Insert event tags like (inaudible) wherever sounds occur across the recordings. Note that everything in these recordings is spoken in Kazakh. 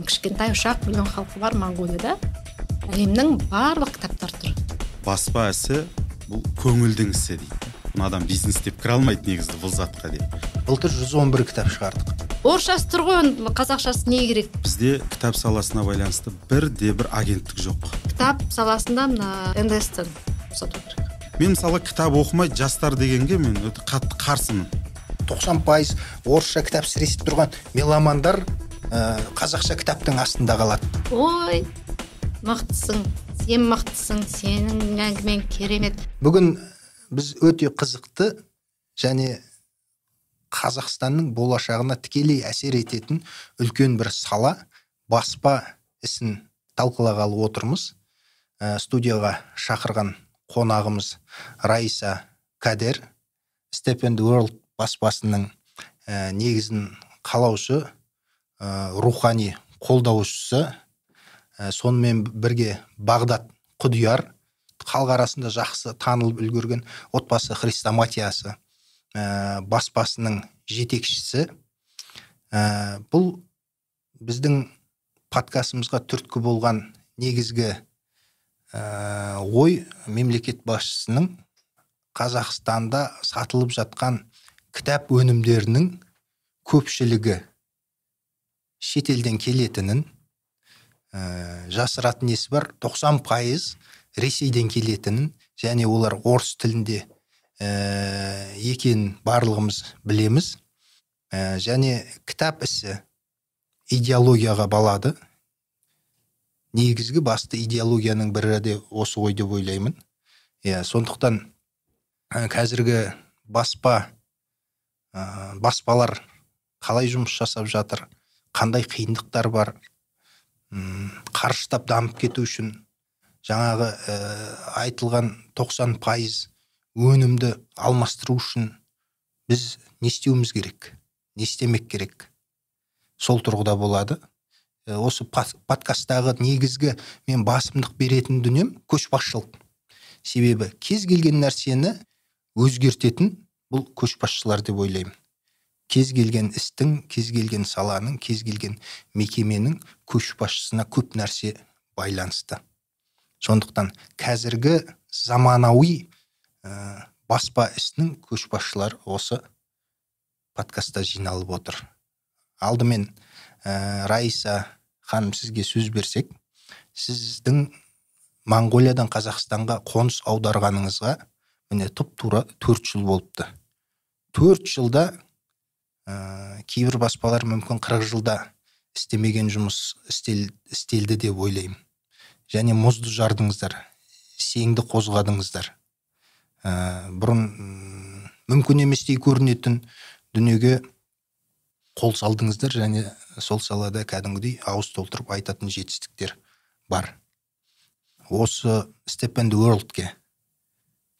кішкентай үш ақ миллион халқы бар моңғолияда әлемнің барлық кітаптары тұр. Баспа ісі бұл көңілдің ісі дейді. Мына адам бизнес деп кіре алмайды негізі бұл затқа деп. Былтыр 111 кітап шығардық. Орысшасы тұр ғой қазақшасы не керек? Бізде кітап саласына байланысты бірде бір агенттік жоқ. Кітап саласында мына нс рұқсат керек. Мен мысалы кітап оқымай жастар дегенге мен өте қатты қарсымын. 90 пайыз орысша кітап сіресіп тұрған меломандар ә, қазақша кітаптың астында қалады. Ой мықтысың сен мықтысың сенің әңгімең керемет. Бүгін біз өте қызықты және қазақстанның болашағына тікелей әсер ететін үлкен бір сала баспа ісін талқылағалы отырмыз. Ә, студияға шақырған қонағымыз раиса кадер степенд world баспасының ә, негізін қалаушы ә, рухани қолдаушысы. Ә, сонымен бірге бағдат құдияр халық арасында жақсы танылып үлгерген отбасы хрестоматиясы ә, баспасының жетекшісі. Ә, бұл біздің подкастымызға түрткі болған негізгі ә, ой мемлекет басшысының қазақстанда сатылып жатқан кітап өнімдерінің көпшілігі. Шетелден келетінін ә, жасыратын несі бар? 90 пайыз ресейден келетінін және олар орыс тілінде ә, екенін барлығымыз білеміз. Ә, және кітап ісі идеологияға балады. Негізгі басты идеологияның бірі де осы ғой деп ойлаймын. Иә сондықтан ә, қазіргі баспа ә, баспалар қалай жұмыс жасап жатыр? Қандай қиындықтар бар? Қарыштап дамып кету үшін жаңағы ә, айтылған 90 пайыз өнімді алмастыру үшін біз не істеуіміз керек? Не істемек керек? Сол тұрғыда болады. Ә, осы подкасттағы негізгі мен басымдық беретін дүнием көшбасшылық. Себебі кез келген нәрсені өзгертетін бұл көшбасшылар деп ойлаймын. Кез келген істің кез келген саланың кез келген мекеменің көшбасшысына көп нәрсе байланысты. Сондықтан қазіргі заманауи ә, баспа ісінің көшбасшылары осы подкастта жиналып отыр. Алдымен ә, раиса ханым сізге сөз берсек сіздің моңғолиядан қазақстанға қоныс аударғаныңызға міне тұп тура төрт жыл болыпты. Төрт жылда ә, кейбір баспалар мүмкін қырық жылда істемеген жұмыс істел, істелді деп ойлаймын. Және мұзды жардыңыздар сеңді қозғадыңыздар. Ә, бұрын мүмкін еместей көрінетін дүниеге қол салдыңыздар және сол салада кәдімгідей ауыз толтырып айтатын жетістіктер бар. Осы степенд worldке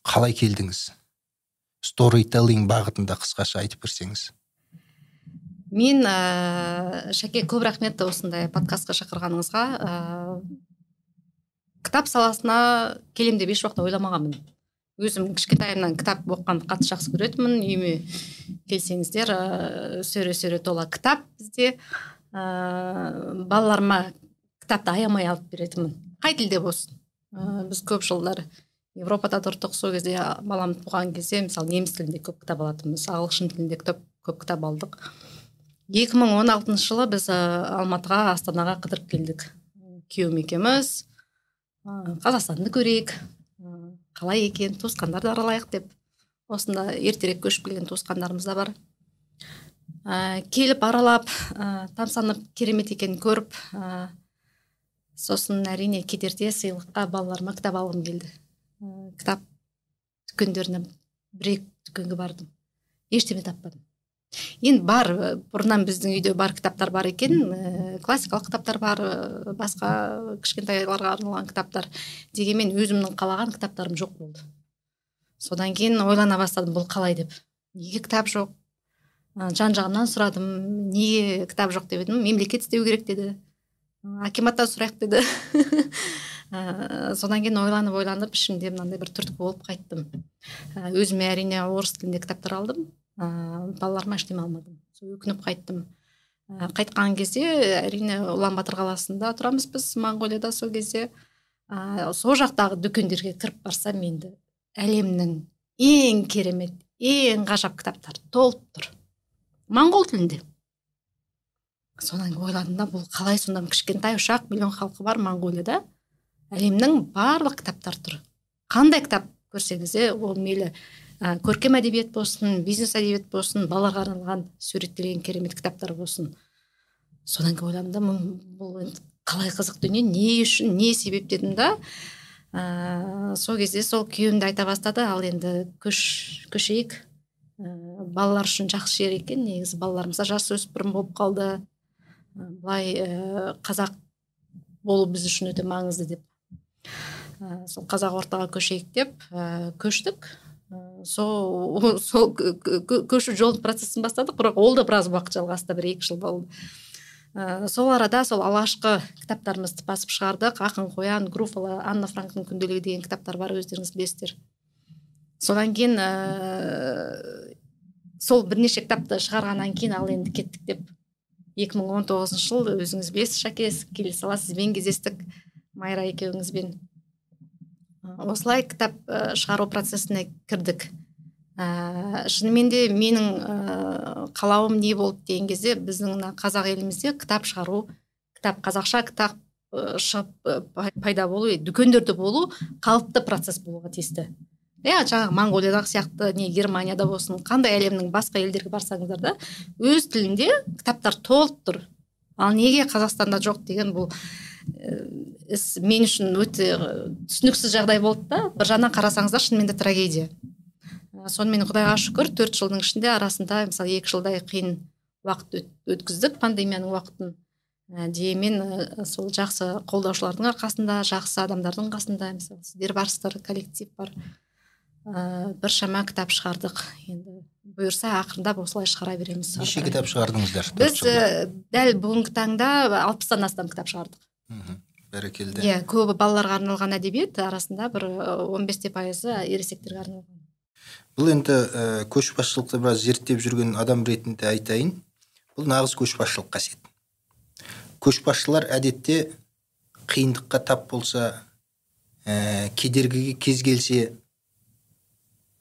қалай келдіңіз? Сторителлинг бағытында қысқаша айтып берсеңіз. Мен ә, шәке көп рахмет осындай подкастқа шақырғаныңызға. Ә, кітап саласына келем деп еш уақытта ойламағанмын. Өзім кішкентайымнан кітап оқығанды қатты жақсы көретінмін. Үйіме келсеңіздер ыыы сөре сөре тола кітап бізде. Ыыы балаларыма кітапты аямай алып беретінмін. Қай тілде болсын. Ыыы біз көп жылдар европада тұрдық. Сол кезде балам туған кезде мысалы неміс тілінде көп кітап алатынбыз ағылшын тілінде кітап көп кітап алдық. 2016 жылы біз алматыға астанаға қыдырып келдік. Күйеуім екеуміз. Қазақстанды көрейік. Қалай екен? Туысқандарды аралайық деп. Осында ертерек көшіп келген туысқандарымыз да бар. Ә, келіп аралап ә, тамсанып керемет екенін көріп ә, сосын әрине кетерде сыйлыққа балаларыма кітап алғым келді. Ә, кітап дүкендеріне бір екі дүкенге бардым. Ештеме таппадым. Енді бар бұрыннан біздің үйде бар кітаптар бар екен. Ә, классикалық кітаптар бар ә, басқа кішкентайларға арналған кітаптар. Дегенмен өзімнің қалаған кітаптарым жоқ болды. Содан кейін ойлана бастадым бұл қалай деп. Неге кітап жоқ? Жан жағымнан сұрадым неге кітап жоқ деп едім. Мемлекет істеу керек деді. Акиматтан сұрайық деді. (laughs) Ә, содан кейін ойланып ойланып ішімде мынандай бір түрткі болып қайттым. Өзіме әрине орыс тілінде кітаптар алдым. Ыыы балаларыма ештеме алмадым. Сол өкініп қайттым. Ә, қайтқан кезде әрине улан батыр қаласында тұрамыз біз моңғолияда сол кезде. Ә, сол жақтағы дүкендерге кіріп барсам енді әлемнің ең керемет ең ғажап кітаптар толып тұр. Моңғол тілінде. Содан ойладым да бұл қалай сонда? Кішкентай үш ақ миллион халқы бар моңғолияда. Әлемнің барлық кітаптары тұр. Қандай кітап көрсеңіз де ол мейлі ә, көркем әдебиет болсын бизнес әдебиет болсын балаларға арналған суреттелген керемет кітаптар болсын. Содан кейін ойладым да бұл енді қалай қызық дүние не үшін не себеп дедім да ә, сол кезде сол күйеуім де айта бастады ал енді көш көшейік ә, балалар үшін жақсы жер екен негізі балаларымыз да жасөспірім болып қалды. Былай ә, қазақ болу біз үшін өте маңызды деп. Ә, сол қазақ ортаға көшейік деп ә, көштік. Сол (laughs) сол көшу жол процесін бастадық бірақ ол да біраз уақыт жалғасты бір екі жыл болды. Ә, сол арада сол алғашқы кітаптарымызды басып шығардық. Ақын қоян груфала анна франктың күнделігі деген кітаптар бар өздеріңіз білесіздер. Содан кейін ә, сол бірнеше кітапты шығарғаннан кейін ал енді кеттік деп 2019 жыл өзіңіз білесіз шәке келе сала сізбен кездестік майра екеуіңізбен. Осылай кітап шығару процесіне кірдік. Ә, шынымен де менің ә, қалауым не болды деген кезде біздің мына қазақ елімізде кітап шығару кітап қазақша кітап шығып пайда болу дүкендерде болу қалыпты процесс болуға тиісті. Иә жаңағы моңғолиядағы сияқты не германияда болсын қандай әлемнің басқа елдерге барсаңыздар да өз тілінде кітаптар толып тұр. Ал неге қазақстанда жоқ деген бұл іс мен үшін өте түсініксіз жағдай болды да. Бір жағынан қарасаңыздар шынымен де трагедия. Сонымен құдайға шүкір төрт жылдың ішінде арасында мысалы екі жылдай қиын уақыт өткіздік пандемияның уақытын. Ә, дегенмен сол жақсы қолдаушылардың арқасында жақсы адамдардың қасында мысалы сіздер барсыздар коллектив бар. Ә, біршама кітап шығардық. Енді бұйырса ақырындап осылай шығара береміз. Неше кітап шығардыңыздар біз дәл бүгінгі таңда алпыстан астам кітап шығардық. Бәрекелді. Иә көбі балаларға арналған әдебиет арасында бір он бесте пайызы ересектерге арналған. Бұл енді ә, көшбасшылықты біраз зерттеп жүрген адам ретінде айтайын. Бұл нағыз көшбасшылық қасиет. Көшбасшылар әдетте қиындыққа тап болса ә, кедергіге кез келсе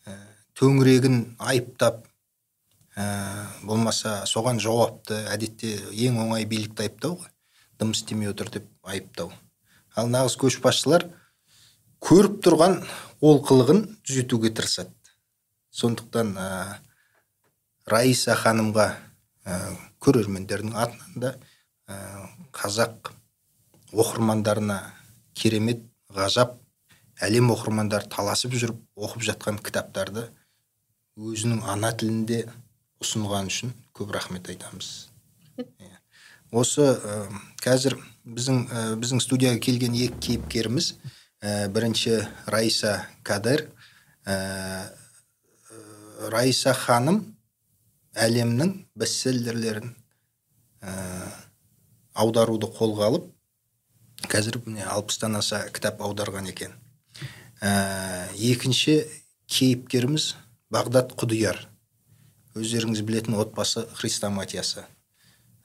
ә, төңірегін айыптап ә, болмаса соған жауапты әдетте ең оңай билікті айыптау ғой. Дым істемей отыр деп айыптау. Ал нағыз көшбасшылар көріп тұрған олқылығын түзетуге тырысады. Сондықтан ә, раиса ханымға ә, көрермендердің атынан да ә, қазақ оқырмандарына керемет ғажап әлем оқырмандары таласып жүріп оқып жатқан кітаптарды өзінің ана тілінде ұсынған үшін көп рахмет айтамыз. Иә. Осы ә, қазір біздің ә, біздің студияға келген екі кейіпкеріміз ә, бірінші раиса кадер раиса ханым әлемнің бестселлерлерін ә, аударуды қолға алып қазір міне алпыстан аса кітап аударған екен. Ә, екінші кейіпкеріміз бағдат құдияр. Өздеріңіз білетін отбасы хрестоматиясы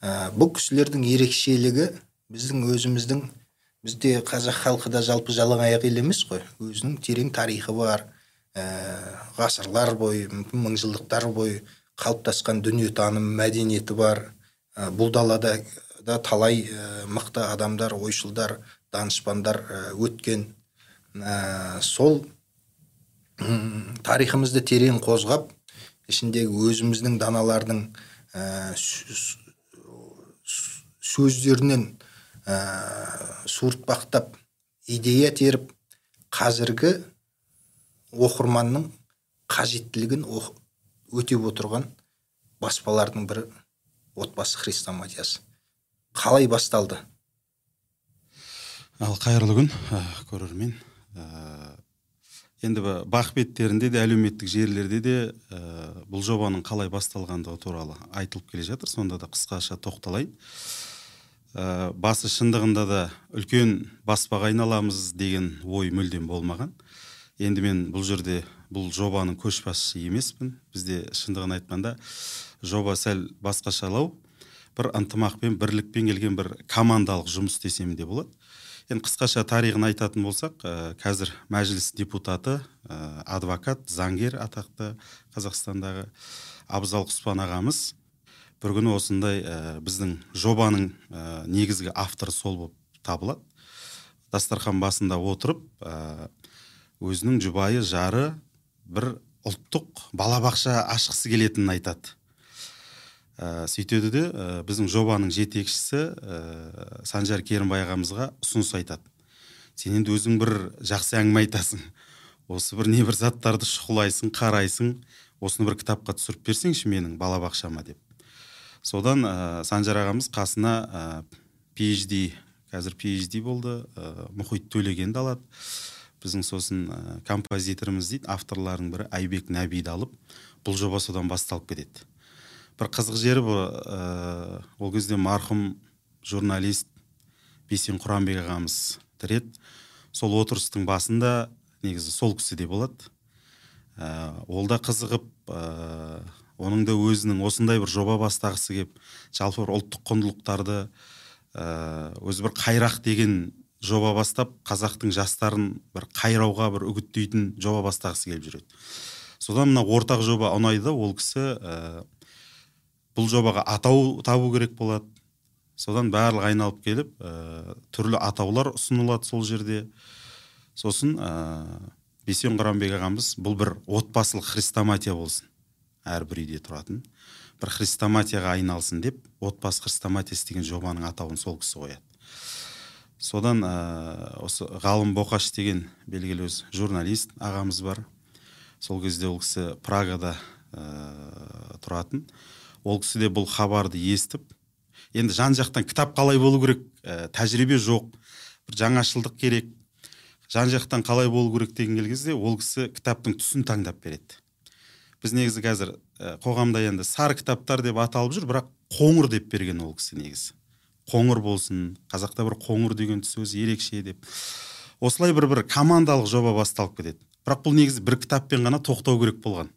ә, бұл кісілердің ерекшелігі біздің өзіміздің бізде қазақ халқы да жалпы жалаң аяқ ел емес қой. Өзінің терең тарихы бар. Ә, ғасырлар бойы мүмкін мыңжылдықтар бойы қалыптасқан дүниетаным мәдениеті бар. Ә, бұл далада да талай ә, мықты адамдар ойшылдар данышпандар ә, өткен. Ә, сол тарихымызды терең қозғап ішіндегі өзіміздің даналардың ә, сөздерінен ә, суыртпақтап идея теріп қазіргі оқырманның қажеттілігін өтеп отырған баспалардың бірі отбасы хрестоматиясы қалай басталды? Ал қайырлы күн ә, көрермен. Ә, енді бақ беттерінде де әлеуметтік желілерде де ә, бұл жобаның қалай басталғандығы туралы айтылып келе жатыр. Сонда да қысқаша тоқталайын. Ә, басы шындығында да үлкен баспаға айналамыз деген ой мүлдем болмаған. Енді мен бұл жерде бұл жобаның көшбасшысы емеспін. Бізде шындығын айтқанда жоба сәл басқашалау бір ынтымақпен бірлікпен келген бір командалық жұмыс десем де болады. Енді қысқаша тарихын айтатын болсақ ә, қазір мәжіліс депутаты ә, адвокат заңгер атақты қазақстандағы абзал құспан ағамыз бір күні осындай ә, біздің жобаның ә, негізгі авторы сол болып табылады. Дастархан басында отырып ә, өзінің жұбайы жары бір ұлттық балабақша ашқысы келетінін айтады. Ә, сөйтеді де ә, біздің жобаның жетекшісі ә, санжар керімбай ағамызға ұсыныс айтады. Сен енді өзің бір жақсы әңгіме айтасың. Осы бір небір заттарды шұқылайсың қарайсың. Осыны бір кітапқа түсіріп берсеңші менің балабақшама? деп. Содан ә, санжар ағамыз қасына ә, PhD қазір PhD болды ә, мұхит төлегенді алады. Біздің сосын ә, композиторымыз дейді авторлардың бірі айбек нәбиді алып бұл жоба содан басталып кетеді. Бір қызық жері бұл ә, ол кезде марқұм журналист бейсен құранбек ағамыз тірі сол отырыстың басында негізі сол кісі де болады. Ә, ол да қызығып оның да өзінің осындай бір жоба бастағысы келіп жалпы бір ұлттық құндылықтарды ә, өзі бір қайрақ деген жоба бастап қазақтың жастарын бір қайрауға бір үгіттейтін жоба бастағысы келіп жүреді. Содан мына ортақ жоба ұнайды ол кісі бұл жобаға атау табу керек болады. Содан барлығы айналып келіп ә, түрлі атаулар ұсынылады сол жерде. Сосын ә, бесен құранбек ағамыз бұл бір отбасылық хрестоматия болсын. Әрбір үйде тұратын. Бір хрестоматияға айналсын деп отбасы хрестоматиясы деген жобаның атауын сол кісі қояды. Содан ә, осы ғалым боқаш деген белгілі өз журналист ағамыз бар. Сол кезде ол кісі прагада ә, тұратын. Ол кісі де бұл хабарды естіп енді жан жақтан кітап қалай болу керек ә, тәжірибе жоқ бір жаңашылдық керек. Жан жақтан қалай болу керек деген кезде ол кісі кітаптың түсін таңдап береді. Біз негізі қазір қоғамда енді сары кітаптар деп аталып жүр бірақ қоңыр деп берген ол кісі негізі. Қоңыр болсын қазақта бір қоңыр деген сөз ерекше деп. Осылай бір бір командалық жоба басталып кетеді. Бірақ бұл негізі бір кітаппен ғана тоқтау керек болған.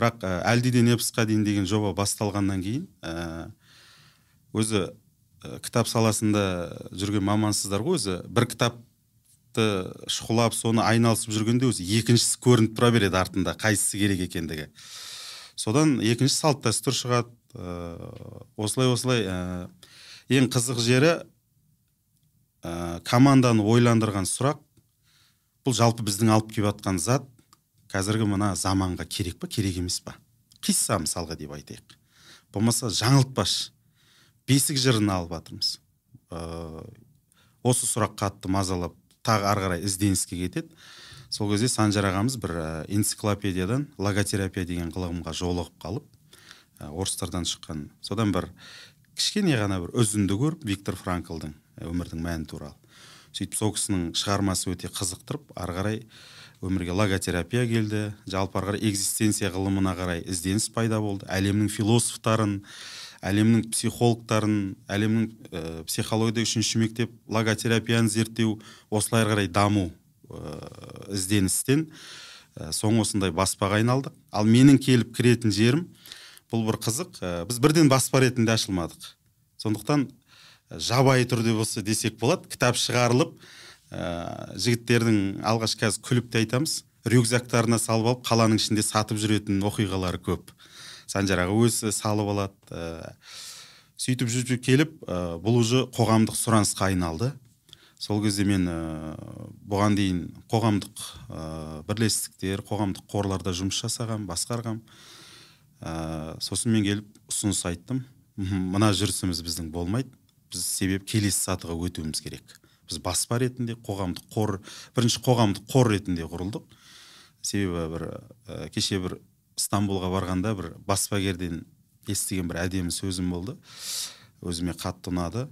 Бірақ ә, әлдиден эпосқа дейін деген жоба басталғаннан кейін ә, өзі кітап саласында жүрген мамансыздар ғой өзі бір кітапты шұқылап соны айналысып жүргенде өзі екіншісі көрініп тұра береді артында қайсысы керек екендігі. Содан екінші салт дәстүр шығады. Ә, осылай осылай ә, ең қызық жері ә, команданы ойландырған сұрақ. Бұл жалпы біздің алып келіп жатқан зат қазіргі мына заманға керек па керек емес па? Қисса мысалға деп айтайық. Болмаса жаңылтпашы бесік жырын алып жатырмыз. Ә, осы сұрақ қатты мазалап тағы ары қарай ізденіске кетеді. Сол кезде санжар ағамыз бір ә, энциклопедиядан логотерапия деген ғылымға жолығып қалып ә, орыстардан шыққан. Содан бір кішкене ғана бір үзінді көріп виктор франклдың өмірдің мәні туралы. Сөйтіп сол кісінің шығармасы өте қызықтырып ары қарай өмірге логотерапия келді. Жалпы ары қарай экзистенция ғылымына қарай ізденіс пайда болды. Әлемнің философтарын әлемнің психологтарын әлемнің ә, психологияда үшінші мектеп логотерапияны зерттеу осылай қарай даму ә, ізденістен ә, соң осындай баспаға айналдық. Ал менің келіп кіретін жерім бұл бір қызық. Ә, біз бірден баспа ретінде ашылмадық. Сондықтан жабайы түрде болса десек болады кітап шығарылып ә, жігіттердің алғаш қазір күліп те айтамыз рюкзактарына салып алып қаланың ішінде сатып жүретін оқиғалары көп. Санжар аға өзі салып алады ә, сөйтіп жүріп келіп ә, бұл уже қоғамдық сұранысқа айналды. Сол кезде мен ә, бұған дейін қоғамдық ә, бірлестіктер қоғамдық қорларда жұмыс жасағам басқарғам. Ә, сосын мен келіп ұсыныс айттым. Мына жүрісіміз біздің болмайды. Біз себеп келесі сатыға өтуіміз керек. Біз баспа ретінде қоғамдық қор бірінші қоғамдық қор ретінде құрылдық. Себебі бір ә, кеше бір стамбулға барғанда бір баспагерден естіген бір әдемі сөзім болды. Өзіме қатты ұнады.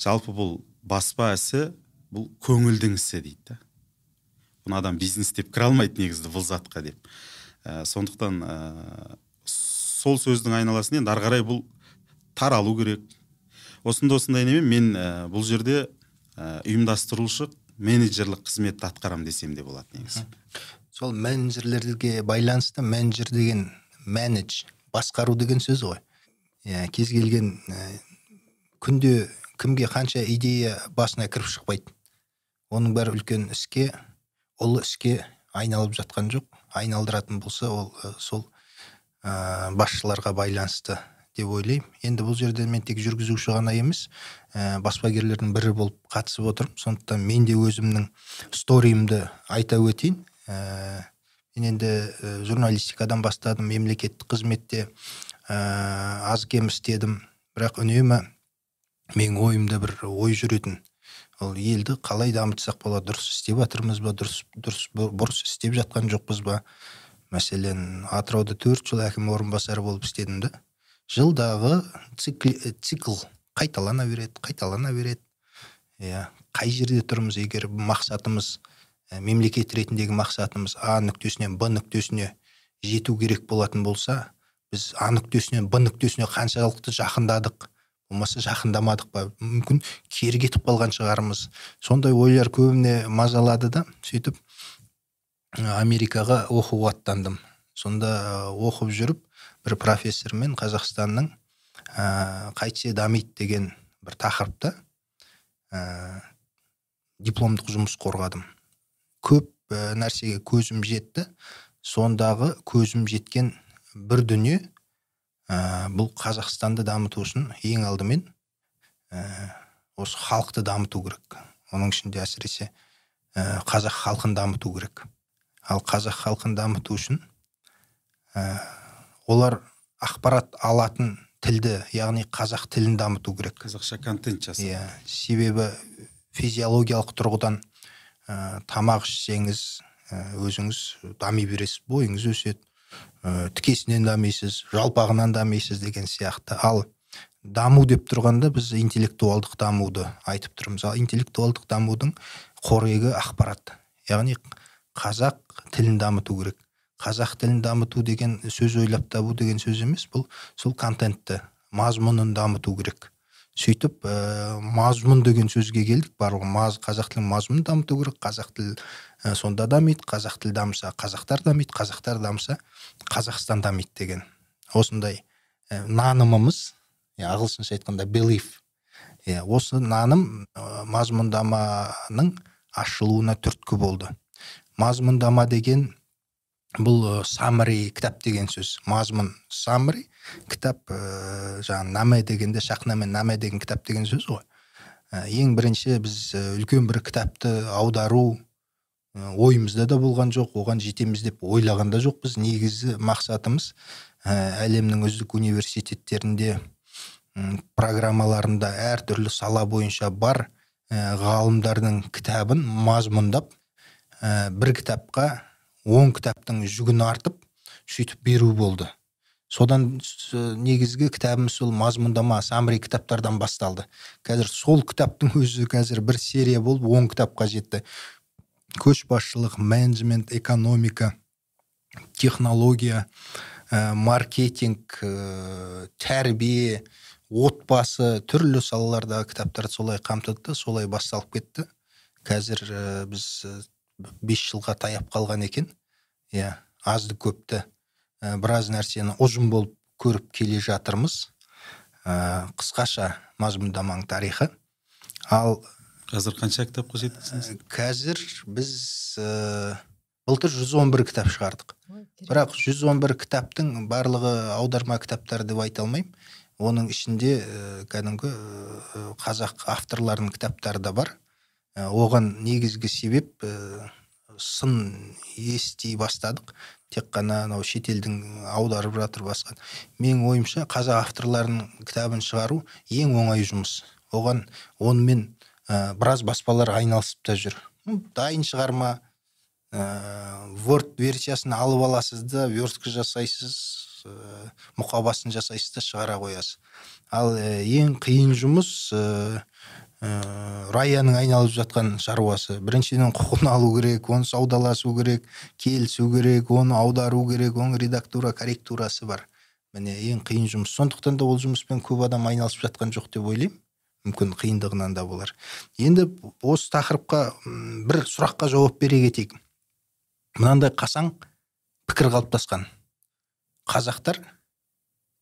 Жалпы бұл баспа ісі бұл көңілдің ісі дейді да. Бұны адам бизнес деп кіре алмайды негізі бұл затқа деп. Ә, сондықтан ә, сол сөздің айналасында енді ары қарай бұл таралу керек. Осындай осындай немен мен ә, бұл жерде ә, ұйымдастырушылық менеджерлік қызметті атқарамын десем де болады негізі. Сол менеджерлерге байланысты менеджер деген менедж басқару деген сөз ғой. Иә кез келген күнде кімге қанша идея басына кіріп шықпайды. Оның бәрі үлкен іске ұлы іске айналып жатқан жоқ. Айналдыратын болса ол сол ә, басшыларға байланысты деп ойлаймын. Енді бұл жерде мен тек жүргізуші ғана емес ә, баспагерлердің бірі болып қатысып отырмын. Сондықтан мен де өзімнің сториімді айта өтейін. Ә, мен енді ә, журналистикадан бастадым мемлекеттік қызметте ә, аз кем істедім бірақ үнемі менің ойымда бір ой жүретін. Ол елді қалай дамытсақ болады дұрыс істеп жатырмыз ба дұрыс дұрыс бұрыс істеп жатқан жоқпыз ба? Мәселен атырауда төрт жыл әкім орынбасары болып істедім да. Жылдағы цикл, цикл қайталана береді қайталана береді. Иә қай жерде тұрмыз егер мақсатымыз мемлекет ретіндегі мақсатымыз а нүктесінен б нүктесіне жету керек болатын болса біз а нүктесінен б нүктесіне қаншалықты жақындадық? Болмаса жақындамадық па? Мүмкін кері кетіп қалған шығармыз. Сондай ойлар көбіне мазалады да сөйтіп америкаға оқуға аттандым. Сонда оқып жүріп бір профессормен қазақстанның ә, қайтсе дамиды деген бір тақырыпта ә, дипломдық жұмыс қорғадым. Көп ә, нәрсеге көзім жетті. Сондағы көзім жеткен бір дүние ә, бұл қазақстанды дамыту үшін ең алдымен ә, осы халықты дамыту керек. Оның ішінде әсіресе ә, қазақ халқын дамыту керек. Ал қазақ халқын дамыту үшін ә, олар ақпарат алатын тілді яғни қазақ тілін дамыту керек. Қазақша контент жасау иә себебі физиологиялық тұрғыдан ә, тамақ ішсеңіз өзіңіз дами бересіз бойыңыз өседі. Ә, тікесінен дамисыз жалпағынан дамисыз деген сияқты. Ал даму деп тұрғанда біз интеллектуалдық дамуды айтып тұрмыз. Ал интеллектуалдық дамудың қорегі ақпарат. Яғни қазақ тілін дамыту керек. Қазақ тілін дамыту деген сөз ойлап табу деген сөз емес бұл сол контентті мазмұнын дамыту керек. Сөйтіп ә, мазмұн деген сөзге келдік. Барлығы маз қазақ тілінің мазмұнын дамыту керек қазақ тілі ә, сонда дамиды қазақ тілі дамыса қазақтар дамиды қазақтар дамыса қазақстан дамиды деген. Осындай ә, нанымымыз ағылшынша айтқанда белив иә осы наным ә, мазмұндаманың ашылуына түрткі болды. Мазмұндама деген бұл самри кітап деген сөз. Мазмұн самри кітап ә, жаңағы наме дегенде шахнаме наме деген кітап деген сөз ғой. Ә, ең бірінші біз үлкен бір кітапты аудару ойымызда да болған жоқ оған жетеміз деп ойлаған да жоқпыз. Негізі мақсатымыз ә, әлемнің үздік университеттерінде программаларында әртүрлі сала бойынша бар ә, ғалымдардың кітабын мазмұндап ә, бір кітапқа он кітаптың жүгін артып сөйтіп беру болды. Содан негізгі кітабымыз сол мазмұндама самри кітаптардан басталды. Қазір сол кітаптың өзі қазір бір серия болып он кітапқа жетті. Көшбасшылық менеджмент экономика технология ә, маркетинг ә, тәрбие отбасы түрлі салалардағы кітаптарды солай қамтыды солай басталып кетті. Қазір ә, біз бес жылға таяп қалған екен. Иә азды көпті ә, біраз нәрсені ұжым болып көріп келе жатырмыз. Ә, қысқаша мазмұндаманың тарихы. Ал қазір қанша кітапқа жеттіңіз қазір біз ә, былтыр 111 кітап шығардық. Бірақ 111 кітаптың барлығы аударма кітаптары деп айта алмаймын. Оның ішінде ә, кәдімгі ә, қазақ авторларының кітаптары да бар. Ә, оған негізгі себеп ә, сын ести бастадық. Тек қана анау шетелдің аударып жатыр басқа. Менің ойымша қазақ авторларының кітабын шығару ең оңай жұмыс. Оған онымен ә, біраз баспалар айналысып та жүр. Дайын шығарма ә, word версиясын алып аласыз да верстка жасайсыз ә, мұқабасын жасайсыз да шығара қоясыз. Ал ә, ең қиын жұмыс ә, раяның айналып жатқан шаруасы. Біріншіден құқын алу керек оны саудаласу керек келісу керек оны аудару керек оның редактура корректурасы бар. Міне ең қиын жұмыс. Сондықтан да ол жұмыспен көп адам айналысып жатқан жоқ деп ойлаймын. Мүмкін қиындығынан да болар. Енді осы тақырыпқа бір сұраққа жауап бере кетейік. Мынандай қасаң пікір қалыптасқан. Қазақтар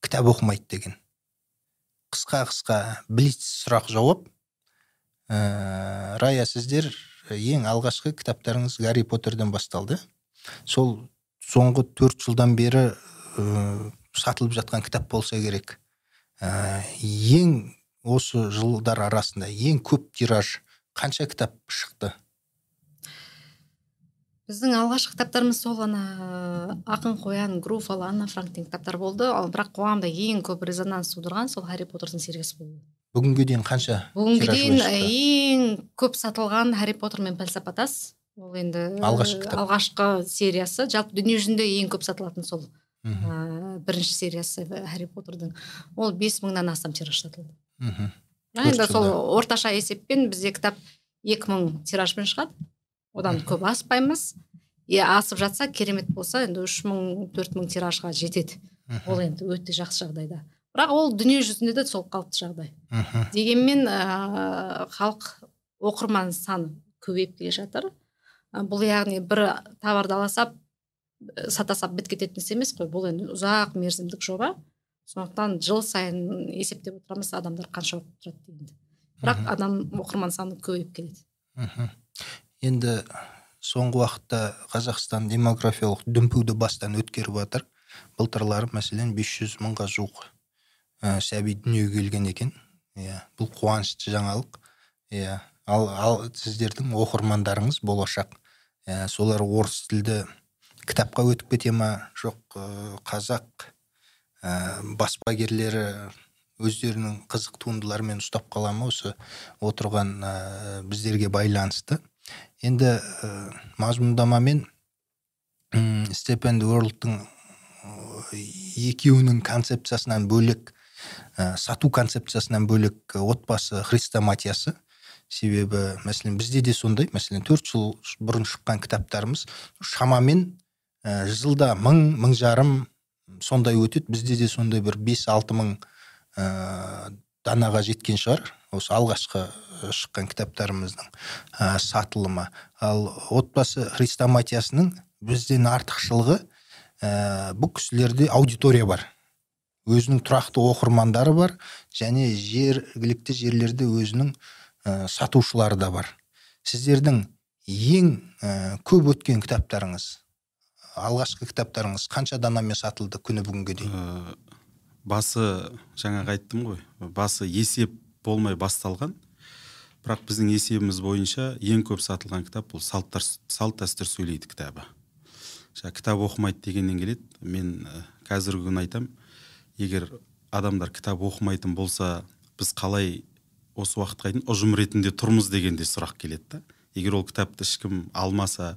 кітап оқымайды деген. Қысқа қысқа блиц сұрақ жауап. Ә, рая сіздер ең алғашқы кітаптарыңыз гарри поттерден басталды сол соңғы төрт жылдан бері ә, сатылып жатқан кітап болса керек. Ә, ең осы жылдар арасында ең көп тираж қанша кітап шықты? Біздің алғашқы кітаптарымыз сол ана ақын қоян груфал анна франк деген кітаптар болды. Ал бірақ қоғамда ең көп резонанс тудырған сол харри поттердің сериясы болды. Бүгінге дейін қанша бүгінге дейін ең көп сатылған харри поттер мен пәлсапа тас ол енді алғашқы кітап. алғашқы сериясы. Жалпы дүние жүзінде ең көп сатылатын сол ә, бірінші сериясы харри поттердің ол бес мыңнан астам тираж сатылды. Мхм енді сол орташа есеппен бізде кітап екі мың тиражбен шығады. Одан көп аспаймыз. Е асып жатса керемет болса енді үш мың төрт мың тиражға жетеді. Ол енді өте жақсы жағдайда. Бірақ ол дүние жүзінде де сол қалыпты жағдай. Дегенмен ә, халық оқырман саны көбейіп келе жатыр. Бұл яғни бір товарды аласап сата сап бітіп кететін іс емес қой бұл енді ұзақ мерзімдік жоба. Сондықтан жыл сайын есептеп отырамыз адамдар қанша оқып тұрады дегенді. Бірақ адам оқырман саны көбейіп келеді. Енді соңғы уақытта қазақстан демографиялық дүмпуді бастан өткеріп жатыр. Былтырлары мәселен 500 мыңға жуық ә, сәби дүниеге келген екен. Иә бұл қуанышты жаңалық. Иә ал, ал сіздердің оқырмандарыңыз болашақ. Ә, солар орыс тілді кітапқа өтіп кете ма? Жоқ ә, қазақ ә, баспагерлері өздерінің қызық туындыларымен ұстап қала ма? Осы отырған ә, біздерге байланысты. Енді ә, мазмұндамамен степен уорлдтың екеуінің концепциясынан бөлек ә, сату концепциясынан бөлек отбасы хрестоматиясы себебі мәселен бізде де сондай. Мәселен төрт жыл бұрын шыққан кітаптарымыз шамамен ә, жылда мың мың жарым сондай өтеді. Бізде де сондай бір бес алты мың ә, данаға жеткен шығар. Осы алғашқы шыққан кітаптарымыздың ә, сатылымы. Ал отбасы хрестоматиясының бізден артықшылығы ә, бұл кісілерде аудитория бар. Өзінің тұрақты оқырмандары бар және жергілікті жерлерде өзінің ә, сатушылары да бар. Сіздердің ең ә, көп өткен кітаптарыңыз алғашқы кітаптарыңыз қанша данамен сатылды күні бүгінге дейін? Ә, басы жаңағы айттым ғой басы есеп болмай басталған. Бірақ біздің есебіміз бойынша ең көп сатылған кітап бұл салт, дәстүр сөйлейді кітабы. Жаңа кітап оқымайды дегеннен келеді. Мен қазіргі күні айтам егер адамдар кітап оқымайтын болса біз қалай осы уақытқа дейін ұжым ретінде тұрмыз деген де сұрақ келеді да. Егер ол кітапты ешкім алмаса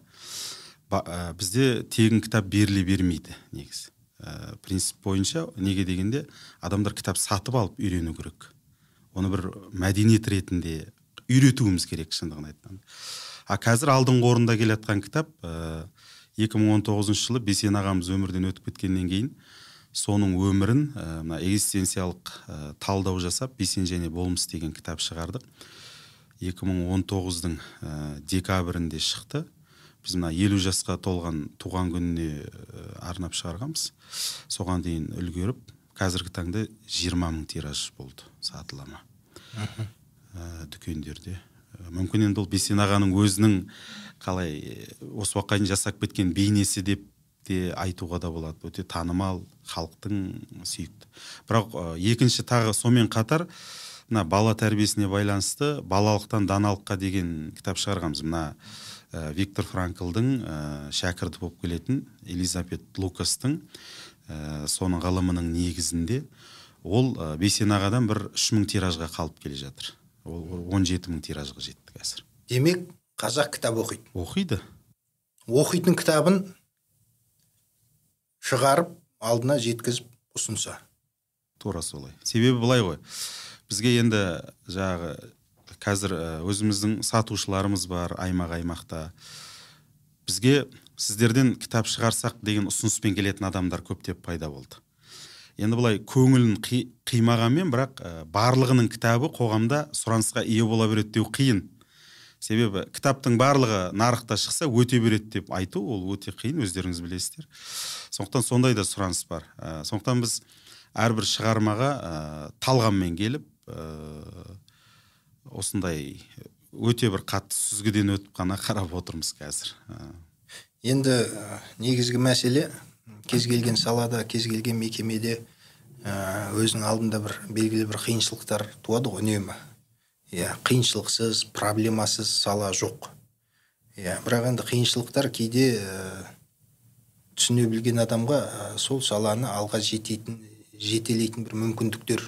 ә, бізде тегін кітап беріле бермейді негізі. Ә, принцип бойынша неге дегенде адамдар кітап сатып алып үйрену керек. Оны бір мәдениет ретінде үйретуіміз керек шындығын айтқанда. А қазір алдыңғы орында келе жатқан кітап ә, 2019 жылы бесен ағамыз өмірден өтіп кеткеннен кейін соның өмірін мына ә, экзистенциялық ә, талдау жасап бесен және болмыс деген кітап шығардық. 2019-дың ә, декабрінде шықты. Біз мына елу жасқа толған туған күніне ә, арнап шығарғанбыз. Соған дейін үлгеріп қазіргі таңда 20 мың тираж болды сатылымы. Ә, дүкендерде. Мүмкін енді ол бесен ағаның өзінің қалай осы уақытқа дейін жасап кеткен бейнесі деп те айтуға да болады. Өте танымал халықтың сүйікті. Бірақ ә, екінші тағы сонымен қатар мына бала тәрбиесіне байланысты балалықтан даналыққа деген кітап шығарғанбыз. Мына ә, виктор франклдың ә, шәкірті болып келетін элизабет лукастың ә, соның ғылымының негізінде. Ол ә, бесен ағадан бір үш мың тиражға қалып келе жатыр. Ол он жеті мың тиражға жетті қазір. Демек қазақ кітап оқиды. Оқиды. Оқитын кітабын шығарып алдына жеткізіп ұсынса. Тура солай. Себебі былай ғой. Бізге енді жаңағы қазір өзіміздің сатушыларымыз бар аймақ аймақта. Бізге сіздерден кітап шығарсақ деген ұсыныспен келетін адамдар көптеп пайда болды. Енді былай көңілін қи, қимағанмен бірақ барлығының кітабы қоғамда сұранысқа ие бола береді деу қиын. Себебі кітаптың барлығы нарықта шықса өте береді деп айту ол өте қиын өздеріңіз білесіздер. Сондықтан сондай да сұраныс бар. Ә, сондықтан біз әрбір шығармаға ә, талғаммен келіп ә, осындай өте бір қатты сүзгіден өтіп қана қарап отырмыз қазір. Ә, енді ә, негізгі мәселе кез келген салада кез келген мекемеде ә, өзінің алдында бір белгілі бір қиыншылықтар туады ғой үнемі. Иә қиыншылықсыз проблемасыз сала жоқ. Иә бірақ енді қиыншылықтар кейде ә, түсіне білген адамға ә, сол саланы алға жететін жетелейтін бір мүмкіндіктер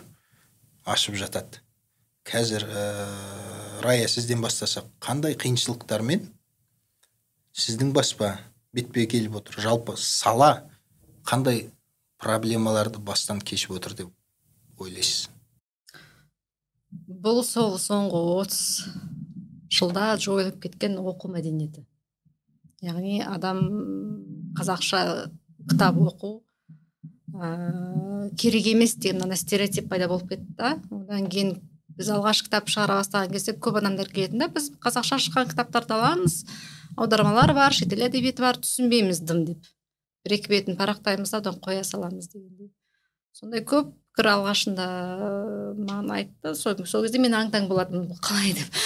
ашып жатады. Қазір ә, рая сізден бастасақ қандай қиыншылықтармен сіздің баспа бетпе келіп отыр? Жалпы сала қандай проблемаларды бастан кешіп отыр деп ойлайсыз? Бұл сол соңғы отыз жылда жойылып кеткен оқу мәдениеті. Яғни адам қазақша кітап оқу ә, керек емес деген ана стереотип пайда болып кетті да. Одан кейін біз алғаш кітап шығара бастаған кезде көп адамдар келетін да біз қазақша шыққан кітаптарды аламыз аудармалар бар шетел әдебиеті бар түсінбейміз дым деп. Бір екі бетін парақтаймыз да одан қоя саламыз дегендей. Сондай көп пікір алғашында маған айтты. Сол, кезде мен аң таң болатынмын. Қалай деп.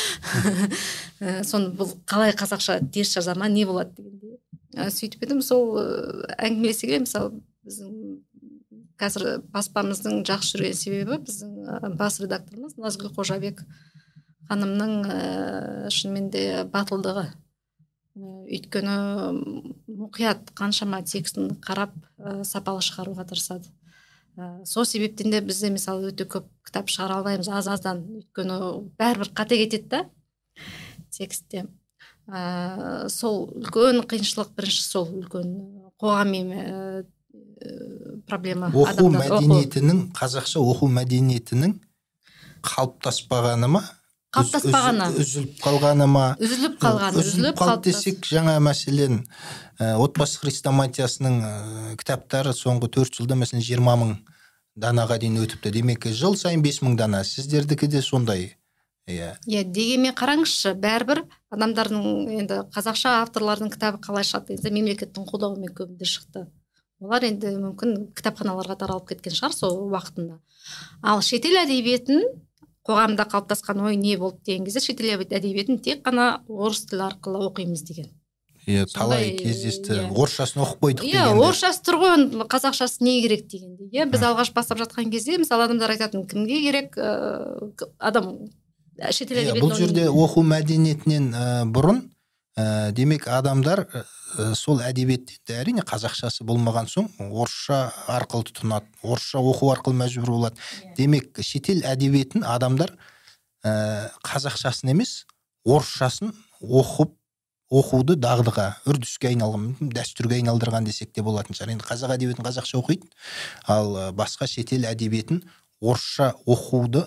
(laughs) Соны бұл қалай қазақша тез жаза ма не болады дегендей. Сөйтіп едім. Сол әңгімелесе келе мысалы біздің қазір баспамыздың жақсы жүрген себебі біздің бас редакторымыз назгүл қожабек ханымның ә, шынымен де батылдығы. Өйткені мұқият қаншама текстін қарап сапалы шығаруға тырысады. Ә, сол себептен де бізде мысалы өте көп кітап шығара алмаймыз аз аздан. Өйткені бәрібір қате кетеді да текстте ә, сол үлкен қиыншылық бірінші сол үлкен қоғаммен проблема оқу мәдениетінің қазақша оқу мәдениетінің қалыптаспағаны ма? Қалыптаспағаны. Үзіліп қалғаны ма? Үзіліп қалғаны үзіліп қалды десек жаңа мәселен ә, отбасы хрестоматиясының ә, кітаптары соңғы төрт жылда мәселен жиырма мың данаға дейін өтіпті. Демек жыл сайын бес мың дана. Сіздердікі де сондай иә. Иә дегенмен қараңызшы бәрібір адамдардың енді қазақша авторлардың кітабы қалай шығады дегенде мемлекеттің қолдауымен көбінде шықты. Олар енді мүмкін кітапханаларға таралып кеткен шығар сол уақытында. Ал шетел әдебиетін қоғамда қалыптасқан ой не болды деген кезде шетел әдебиетін тек қана орыс тілі арқылы оқимыз деген. Иә талай кездесті. иә. орысшасын оқып қойдық иә орысшасы тұр ғой қазақшасы не керек дегендей иә біз алғаш бастап жатқан кезде мысалы адамдар айтатын кімге керек ыыы адам шетел әдебиетін бұл жерде оқу мәдениетінен бұрын ә, демек адамдар ә, сол әдебиетті әрине қазақшасы болмаған соң орысша арқылы тұтынады орысша оқу арқылы мәжбүр болады. Иә. демек шетел әдебиетін адамдар ә, қазақшасын емес орысшасын оқып оқуды дағдыға үрдіске айналған дәстүрге айналдырған десек те болатын шығар енді қазақ әдебиетін қазақша оқиды ал басқа шетел әдебиетін орысша оқуды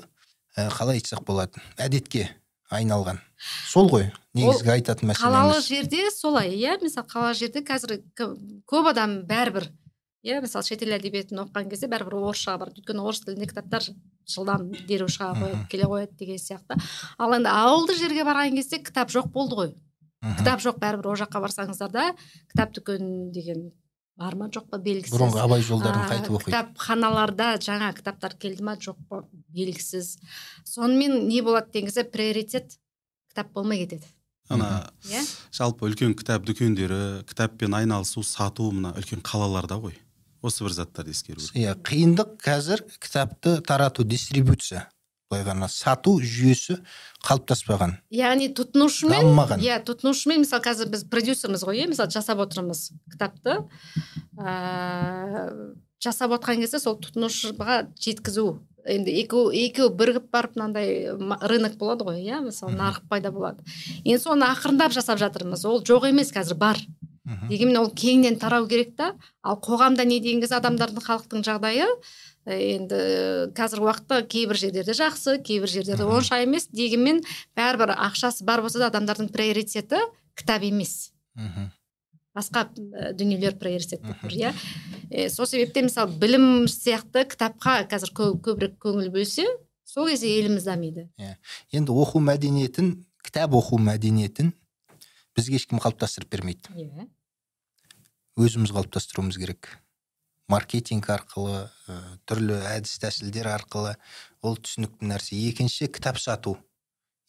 қалай айтсақ болады әдетке айналған сол ғой негізгі айтатын мәселеміз. қалалы жерде солай иә мысалы қалалы жерде қазір көп адам бәрібір иә мысалы шетел әдебиетін оқыған кезде бәрібір орысшаға барады өйткені орыс тілінде кітаптар жылдам дереу шыға қояды келе қояды деген сияқты. Ал енді ауылды жерге барған кезде кітап жоқ болды ғой. Кітап жоқ бәрібір ол жаққа барсаңыздар да кітап дүкені деген бар ма жоқ па белгісіз. Бұрынғы абай жолдарын қайтып оқиды. кітапханаларда жаңа кітаптар келді ма жоқ па белгісіз. Сонымен не болады деген кезде приоритет кітап болмай кетеді. Ана иә. жалпы үлкен кітап дүкендері кітаппен айналысу сату мына үлкен қалаларда ғой. Осы бір заттарды ескеру керек. Иә қиындық қазір кітапты тарату дистрибуция былай ғана сату жүйесі қалыптаспаған. Яғни тұтынушымен дамымаған. Иә тұтынушымен мысалы қазір біз продюсерміз ғой иә? Мысалы жасап отырмыз кітапты. Ә, жасап отқан кезде сол тұтынушыға жеткізу. Енді екеу екеуі бірігіп барып мынандай рынок болады ғой иә мысалы нарық пайда болады. Енді соны ақырындап жасап жатырмыз. Ол жоқ емес қазір бар. Дегенмен ол кеңінен тарау керек та. Ал қоғамда не деген кезде адамдардың халықтың жағдайы Э, енді қазіргі уақытта кейбір жерлерде жақсы кейбір жерлерде онша емес. Дегенмен бәрібір ақшасы бар болса да адамдардың приоритеті кітап емес. Басқа дүниелер приоритет болып тұр иә. Э, сол себептен мысалы білім сияқты кітапқа қазір көбірек көңіл бөлсе сол кезде еліміз дамиды. Иә. Енді оқу мәдениетін кітап оқу мәдениетін бізге ешкім қалыптастырып бермейді. Иә. Өзіміз қалыптастыруымыз керек. Маркетинг арқылы ә, түрлі әдіс тәсілдер арқылы ол түсінікті нәрсе. Екінші кітап сату.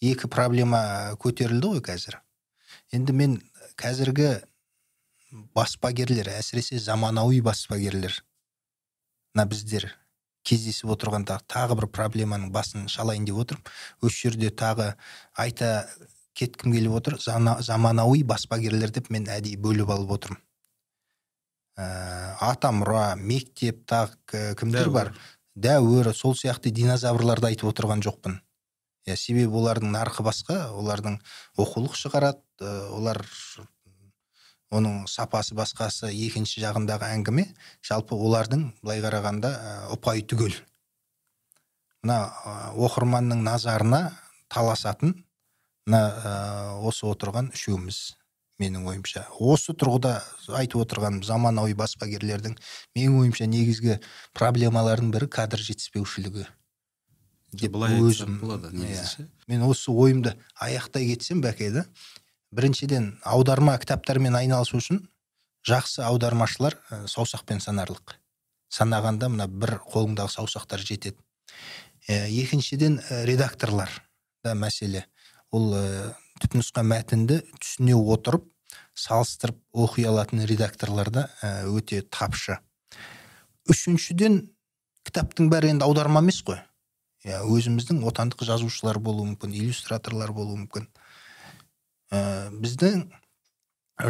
Екі проблема көтерілді ғой қазір. Енді мен қазіргі баспагерлер әсіресе заманауи баспагерлер. Мына біздер кездесіп отырғанда тағы бір проблеманың басын шалайын деп отырмын осы жерде тағы айта кеткім келіп отыр заманауи баспагерлер деп мен әдейі бөліп алып отырмын. Ә, атамұра мектеп тағы кімдер бар? Дәуір сол сияқты динозаврларды айтып отырған жоқпын. Иә себебі олардың нарқы басқа олардың оқулық шығарады олар оның сапасы басқасы екінші жағындағы әңгіме жалпы олардың былай қарағанда ұпайы түгел. Мына оқырманның назарына таласатын мына осы отырған үшеуміз менің ойымша. Осы тұрғыда айтып отырған заманауи баспагерлердің менің ойымша негізгі проблемалардың бірі кадр жетіспеушілігі. Деп өзім болады иә. мен осы ойымды аяқтай кетсем бәке да біріншіден аударма кітаптармен айналысу үшін жақсы аудармашылар ә, саусақпен санарлық. Санағанда мына бір қолыңдағы саусақтар жетеді. Ә, екіншіден редакторлар да мәселе. Ол ә, түпнұсқа мәтінді түсіне отырып салыстырып оқи алатын редакторлар да өте тапшы. Үшіншіден кітаптың бәрі енді аударма емес қой. Өзіміздің отандық жазушылар болуы мүмкін иллюстраторлар болуы мүмкін. Ә, біздің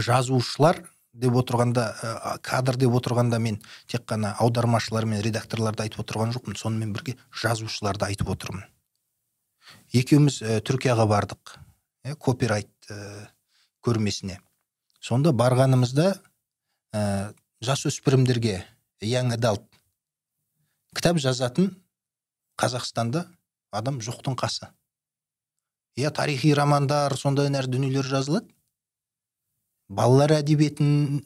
жазушылар деп отырғанда ә, кадр деп отырғанда мен тек қана аудармашылар мен редакторларды айтып отырған жоқпын сонымен бірге жазушыларды айтып отырмын. Екеуміз ә, түркияға бардық ә, копирайт ә, көрмесіне. Сонда барғанымызда ә, жасөспірімдерге яң адалт кітап жазатын қазақстанда адам жоқтың қасы. Иә тарихи романдар сондай дүниелер жазылады? Балалар әдебиетін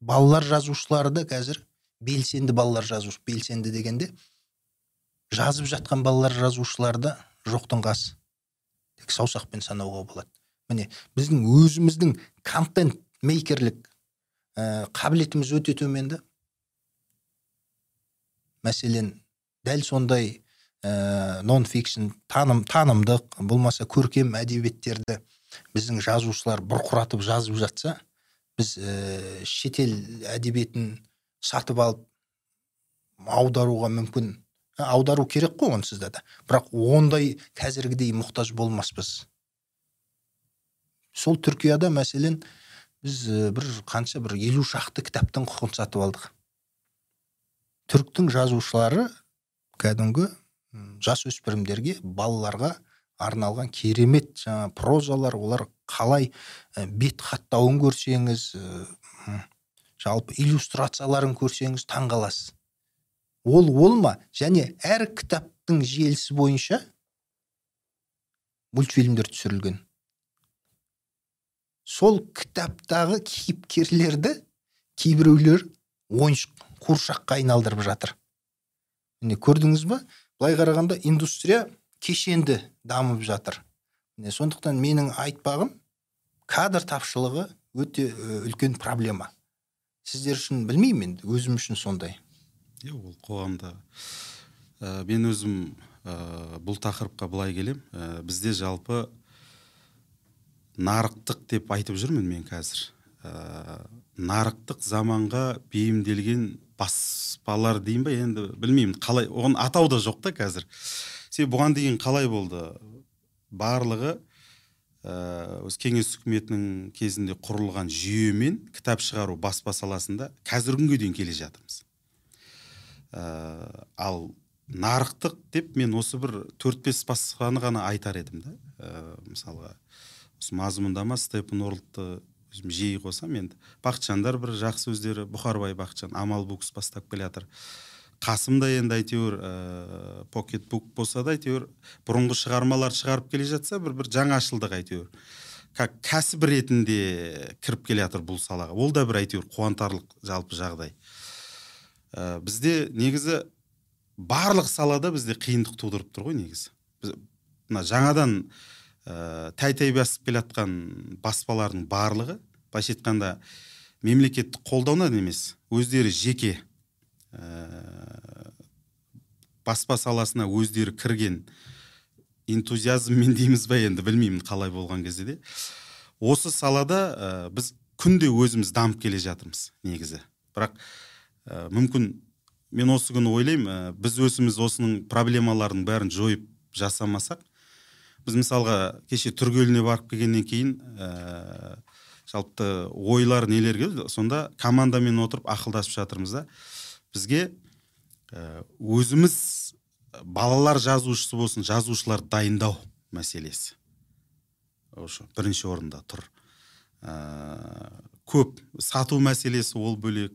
балалар жазушылары да қазір белсенді балалар жазушы белсенді дегенде жазып жатқан балалар жазушылары да жоқтың қасы. Тек саусақпен санауға болады. Міне біздің өзіміздің контент мейкерлік ә, қабілетіміз өте төмен да мәселен дәл сондай ә, нон фикшн таным танымдық болмаса көркем әдебиеттерді біздің жазушылар бұрқыратып жазып жатса біз ә, шетел әдебиетін сатып алып аударуға мүмкін аудару керек қой онсыз да. Бірақ ондай қазіргідей мұқтаж болмаспыз. Сол түркияда мәселен біз бір қанша бір елу шақты кітаптың құқын сатып алдық. Түріктің жазушылары кәдімгі жасөспірімдерге балаларға арналған керемет жаңа прозалар олар қалай бет хаттауын көрсеңіз жалпы иллюстрацияларын көрсеңіз таң қаласыз ол ол ма? Және әр кітаптың желісі бойынша мультфильмдер түсірілген. Сол кітаптағы кейіпкерлерді кейбіреулер ойыншық қуыршаққа айналдырып жатыр. Міне көрдіңіз ба былай қарағанда индустрия кешенді дамып жатыр. Міне сондықтан менің айтпағым кадр тапшылығы өте үлкен проблема. Сіздер үшін білмеймін енді өзім үшін сондай. Иә ол қоғамда ә, мен өзім ә, бұл тақырыпқа былай келем. Ә, бізде жалпы нарықтық деп айтып жүрмін мен қазір. Ә, нарықтық заманға бейімделген баспалар дейін ба енді білмеймін. Қалай? Оған атау да жоқ та қазір. Себебі бұған дейін қалай болды? Барлығы ә, осы кеңес үкіметінің кезінде құрылған жүйемен кітап шығару баспа саласында қазіргі күнге дейін келе жатырмыз. Ә, ал нарықтық деп мен осы бір төрт бес баспаны ғана айтар едім да. Ә, мысалға осы мазмұндама степен жиі қосамын енді. Бақытжандар бір жақсы өздері бұхарбай бақытжан амал букс бастап келе жатыр қасым да енді әйтеуір ә, покет бук болса да әйтеуір бұрынғы шығармалар шығарып келе жатса бір бір жаңашылдық әйтеуір. Как кәсіп ретінде кіріп келе жатыр бұл салаға. Ол да бір әйтеуір қуантарлық жалпы жағдай. Ә, бізде негізі барлық салада бізде қиындық тудырып тұр ғой негізі. Мына жаңадан ә, тәй тәй басып келе жатқан баспалардың барлығы былайша айтқанда мемлекеттік қолдауынан емес өздері жеке ә, баспа саласына өздері кірген энтузиазммен дейміз ба енді білмеймін қалай болған кезде де. Осы салада ә, біз күнде өзіміз дамып келе жатырмыз негізі. Бірақ ә, мүмкін мен осы күні ойлаймын ә, біз өзіміз осының проблемалардың бәрін жойып жасамасақ біз мысалға кеше түргеліне барып келгеннен кейін ә, жалпы ойлар нелер келді сонда командамен отырып ақылдасып жатырмыз да. Бізге ә, өзіміз балалар жазушысы болсын жазушылар дайындау мәселесі. Ошо бірінші орында тұр. Ә, көп сату мәселесі ол бөлек.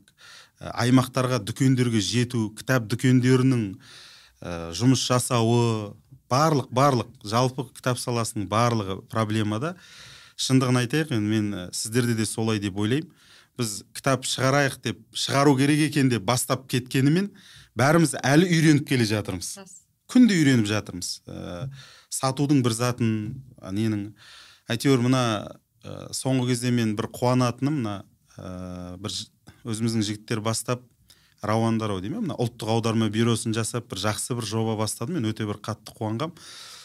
Аймақтарға дүкендерге жету кітап дүкендерінің ә, жұмыс жасауы барлық барлық жалпы кітап саласының барлығы проблемада шындығын айтайық енді мен сіздерде де солай деп ойлаймын. Біз кітап шығарайық деп шығару керек екен деп бастап кеткенімен бәріміз әлі үйреніп келе жатырмыз. Күнде үйреніп жатырмыз. Ә, сатудың бір затын ненің? Әйтеуір мына ә, соңғы кезде мен бір қуанатыным мына ә, бір өзіміздің жігіттер бастап рауандар ау деймін мына ұлттық аударма бюросын жасап бір жақсы бір жоба бастады мен өте бір қатты қуанғам.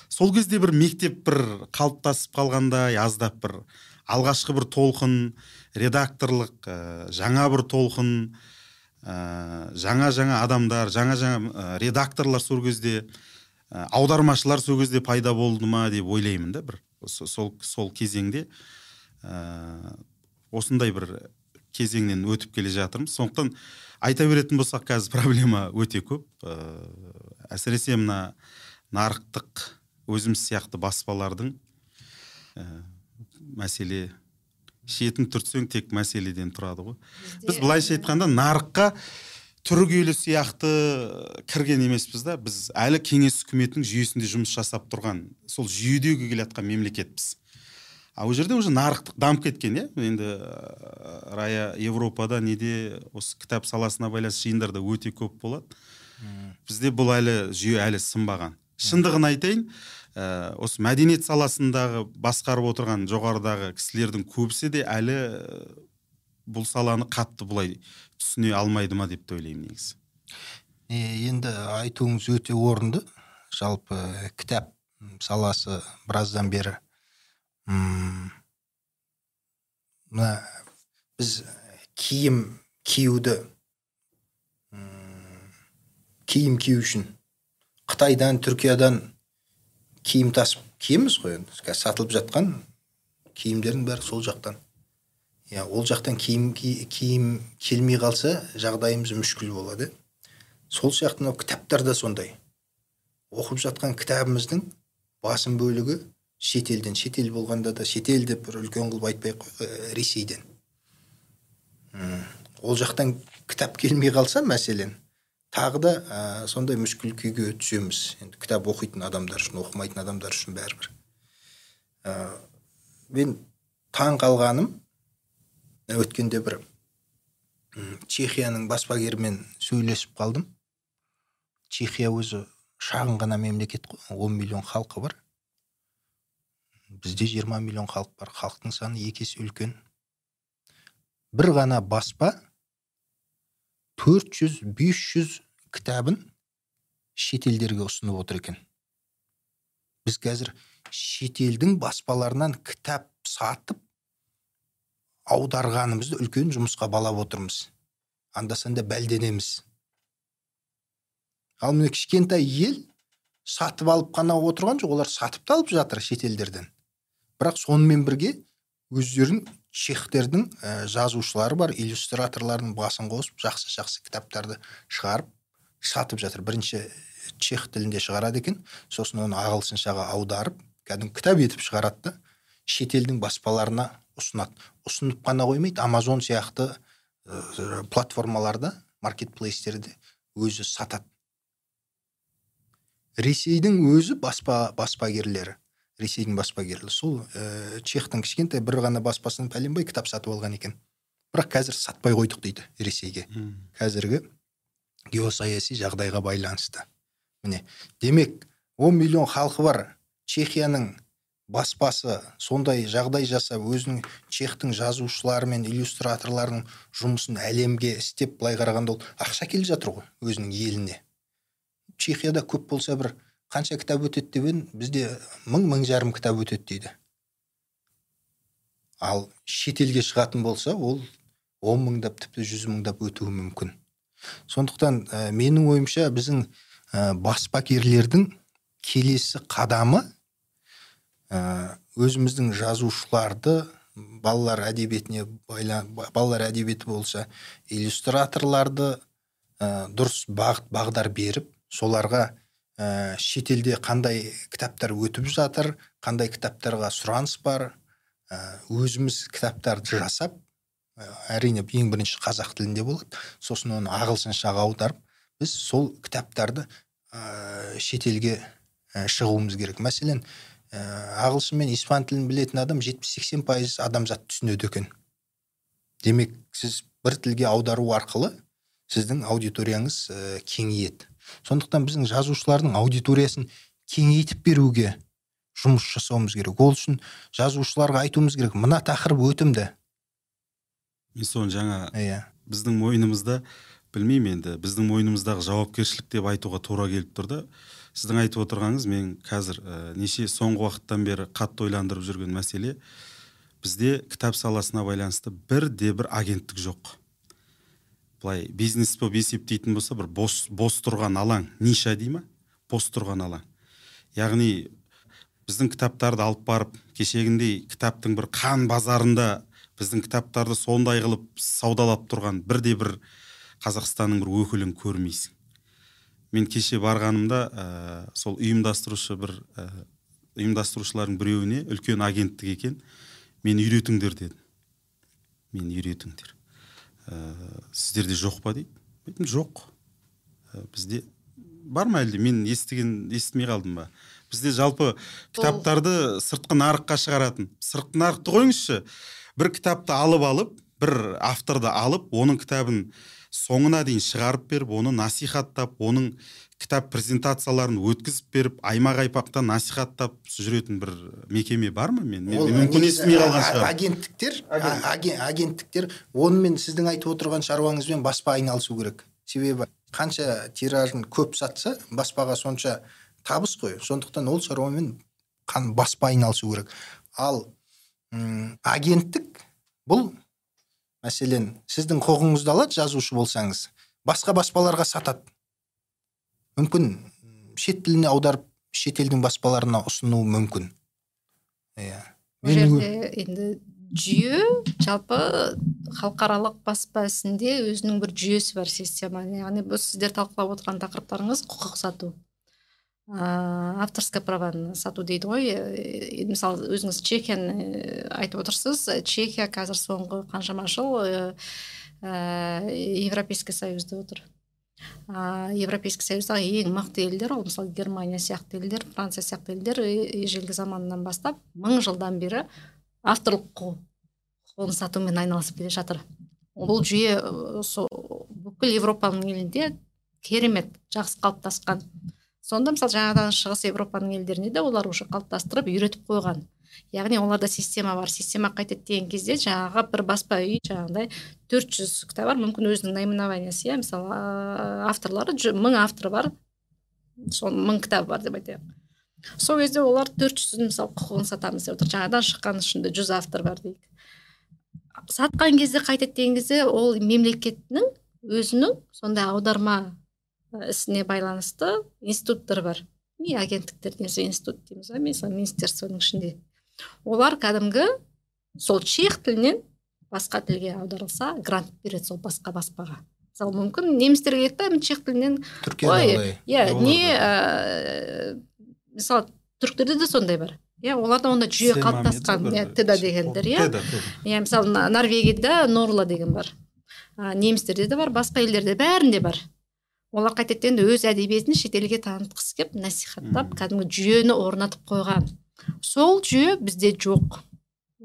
Сол кезде бір мектеп бір қалыптасып қалғандай аздап бір алғашқы бір толқын редакторлық ә, жаңа бір толқын ә, жаңа жаңа адамдар жаңа жаңа ә, редакторлар сол кезде ә, аудармашылар сол кезде пайда болды ма деп ойлаймын да бір. Сол сол кезеңде ә, осындай бір кезеңнен өтіп келе жатырмыз. Сондықтан айта беретін болсақ қазір проблема өте көп. Ә, әсіресе мына нарықтық өзіміз сияқты баспалардың ә, мәселе шетін түртсең тек мәселеден тұрады ғой. Біз былайша айтқанда нарыққа түргелі сияқты кірген емеспіз да. Біз әлі кеңес үкіметінің жүйесінде жұмыс жасап тұрған сол жүйедегі келе жатқан мемлекетпіз. А ол жерде уже нарықтық дамып кеткен иә? Енді рая европада неде осы кітап саласына байланысты жиындарда өте көп болады. Бізде бұл әлі жүйе әлі сынбаған. Шындығын айтайын ә, осы мәдениет саласындағы басқарып отырған жоғарыдағы кісілердің көбісі де әлі э, бұл саланы қатты бұлай түсіне алмайды ма деп те ойлаймын негізі. Енді айтуыңыз өте орынды. Жалпы кітап саласы біраздан бері мына біз киім киюді киім кию үшін қытайдан түркиядан киім тасып киеміз ғой енді. Қазір сатылып жатқан киімдердің бәрі сол жақтан. Иә ол жақтан киім киім келмей қалса жағдайымыз мүшкіл болады. Сол сияқты мынау кітаптар да сондай. Оқып жатқан кітабымыздың басым бөлігі шетелден шетел болғанда да шетел деп бір үлкен қылып айтпай ақ ресейден. Ол жақтан кітап келмей қалса мәселен тағы да ә, сондай мүшкіл күйге түсеміз. Енді кітап оқитын адамдар үшін оқымайтын адамдар үшін бәрібір. Ә, мен таң қалғаным өткенде бір чехияның баспагерімен сөйлесіп қалдым. Чехия өзі шағын ғана мемлекет қой он миллион халқы бар. Бізде 20 миллион халық бар. Халықтың саны екі есе үлкен. Бір ғана баспа 400-500 кітабын шетелдерге ұсынып отыр екен. Біз қазір шетелдің баспаларынан кітап сатып аударғанымызды үлкен жұмысқа балап отырмыз. Анда санда бәлденеміз. Ал міне кішкентай ел сатып алып қана отырған жоқ. Олар сатып та алып жатыр шетелдерден бірақ сонымен бірге өздерін чехтердің ә, жазушылары бар иллюстраторлардың басын қосып жақсы жақсы кітаптарды шығарып сатып жатыр. Бірінші чех тілінде шығарады екен. Сосын оны ағылшыншаға аударып кәдімгі кітап етіп шығарады да шетелдің баспаларына ұсынады. Ұсынып қана қоймайды. Амазон сияқты ә, платформаларда маркетплейстерде өзі сатады. Ресейдің өзі баспа баспагерлері. Ресейдің баспагерлері сол ә, чехтың кішкентай бір ғана баспасынан пәленбай кітап сатып алған екен. Бірақ қазір сатпай қойдық дейді ресейге. Қазіргі геосаяси жағдайға байланысты. Міне демек 10 миллион халқы бар. Чехияның баспасы сондай жағдай жасап өзінің чехтың жазушылары мен иллюстраторларының жұмысын әлемге істеп былай қарағанда ол ақша келіп жатыр ғой өзінің еліне. Чехияда көп болса бір қанша кітап өтеді деп бізде мың мың жарым кітап өтеді дейді. Ал шетелге шығатын болса ол он мыңдап тіпті жүз мыңдап өтуі мүмкін. Сондықтан ә, менің ойымша біздің ә, баспакерлердің келесі қадамы өзіміздің жазушыларды балалар әдебиетіне байла, балалар әдебиеті болса иллюстраторларды ә, дұрыс бағыт бағдар беріп соларға ә, шетелде қандай кітаптар өтіп жатыр қандай кітаптарға сұраныс бар? Ә, өзіміз кітаптарды жасап ә, әрине ең бірінші қазақ тілінде болады сосын оны ағылшыншаға аударып біз сол кітаптарды ә, шетелге шығуымыз керек. Мәселен ә, ағылшын мен испан тілін білетін адам 70-80 пайыз адамзат түсінеді екен. Демек сіз бір тілге аудару арқылы сіздің аудиторияңыз ә, кеңейеді. Сондықтан біздің жазушылардың аудиториясын кеңейтіп беруге жұмыс жасауымыз керек. Ол үшін жазушыларға айтуымыз керек мына тақырып өтімді мен соны жаңа иә. біздің мойнымызда білмеймін енді біздің мойнымыздағы жауапкершілік деп айтуға тура келіп тұр да. Сіздің айтып отырғаныңыз мен қазір ә, неше соңғы уақыттан бері қатты ойландырып жүрген мәселе бізде кітап саласына байланысты бір де бір агенттік жоқ. Былай бизнес болып есептейтін болса бір бос бос тұрған алаң ниша дей ма? Бос тұрған алаң. Яғни біздің кітаптарды алып барып кешегіндей кітаптың бір қан базарында біздің кітаптарды сондай қылып саудалап тұрған бірде бір қазақстанның бір өкілін көрмейсің. Мен кеше барғанымда ә, сол ұйымдастырушы бір ә, ұйымдастырушылардың біреуіне үлкен агенттік екен. Мені үйретіңдер деді мені үйретіңдер. Ә, сіздерде жоқ па дейді? Айттым жоқ. Ә, бізде бар ма әлде? Мен естіген естімей қалдым ба? Бізде жалпы кітаптарды сыртқы нарыққа шығаратын сыртқы нарықты қойыңызшы. Бір кітапты алып алып бір авторды алып оның кітабын соңына дейін шығарып беріп оны насихаттап оның кітап презентацияларын өткізіп беріп аймақ аймақта насихаттап жүретін бір мекеме бар ма мен, мен мүмкін естімей қалған шығар. агенттіктер агенттіктер онымен сіздің айтып отырған шаруаңызбен баспа айналысу керек. Себебі қанша тиражын көп сатса баспаға сонша табыс қой. Сондықтан ол шаруамен баспа айналысу керек. Ал агенттік бұл мәселен сіздің құқығыңызды алады жазушы болсаңыз. Басқа баспаларға сатады. Мүмкін шет тіліне аударып шетелдің баспаларына ұсынуы мүмкін. Иә. Бұл жерде енді жүйе жалпы халықаралық баспа ісінде өзінің бір жүйесі бар система яғни бұл сіздер талқылап отырған тақырыптарыңыз құқық сату. Ыыы авторское праваны сату дейді ғой. Мысалы өзіңіз чехияны айтып отырсыз. Чехия қазір соңғы қаншама жыл ыыы европейский союзда отыр. Ыыы европейский союздағы ең мықты елдер ол мысалы германия сияқты елдер франция сияқты елдер ежелгі заманнан бастап мың жылдан бері авторлық құқығын сатумен айналысып келе жатыр. Бұл жүйе сол бүкіл европаның елінде керемет жақсы қалыптасқан. Сонда мысалы жаңадан шығыс европаның елдерінде де олар уже қалыптастырып үйретіп қойған. Яғни оларда система бар. Система қайтеді деген кезде жаңағы бір баспа үй жаңағыдай төрт жүз кітап бар. Мүмкін өзінің наименованиясы иә мысалы авторлары мың авторы бар. Соның мың кітабы бар деп айтайық. Сол кезде олар төрт жүз мысалы құқығын сатамыз деп отыр. Жаңадан шыққан ішінде жүз автор бар дейік. Сатқан кезде қайтеді деген кезде ол мемлекеттің өзінің сондай аударма ісіне байланысты институттар бар. Не агенттіктер немесе институт дейміз ғой мысалы министерствоның ішінде. Олар кәдімгі сол чех тілінен басқа тілге аударылса грант береді сол басқа баспаға. Мысалы мүмкін немістерге керек та чех тілінен. Ой иә не ә, мысалы түріктерде де сондай бар. Иә оларда онда жүйе қалыптасқан иә теда дегендер иә. Иә мысалы норвегияда норла деген бар. Ә, немістерде де бар басқа елдерде бәрінде бар. Олар қайтеді енді өз әдебиетін шетелге танытқысы келіп насихаттап кәдімгі жүйені орнатып қойған. Сол жүйе бізде жоқ.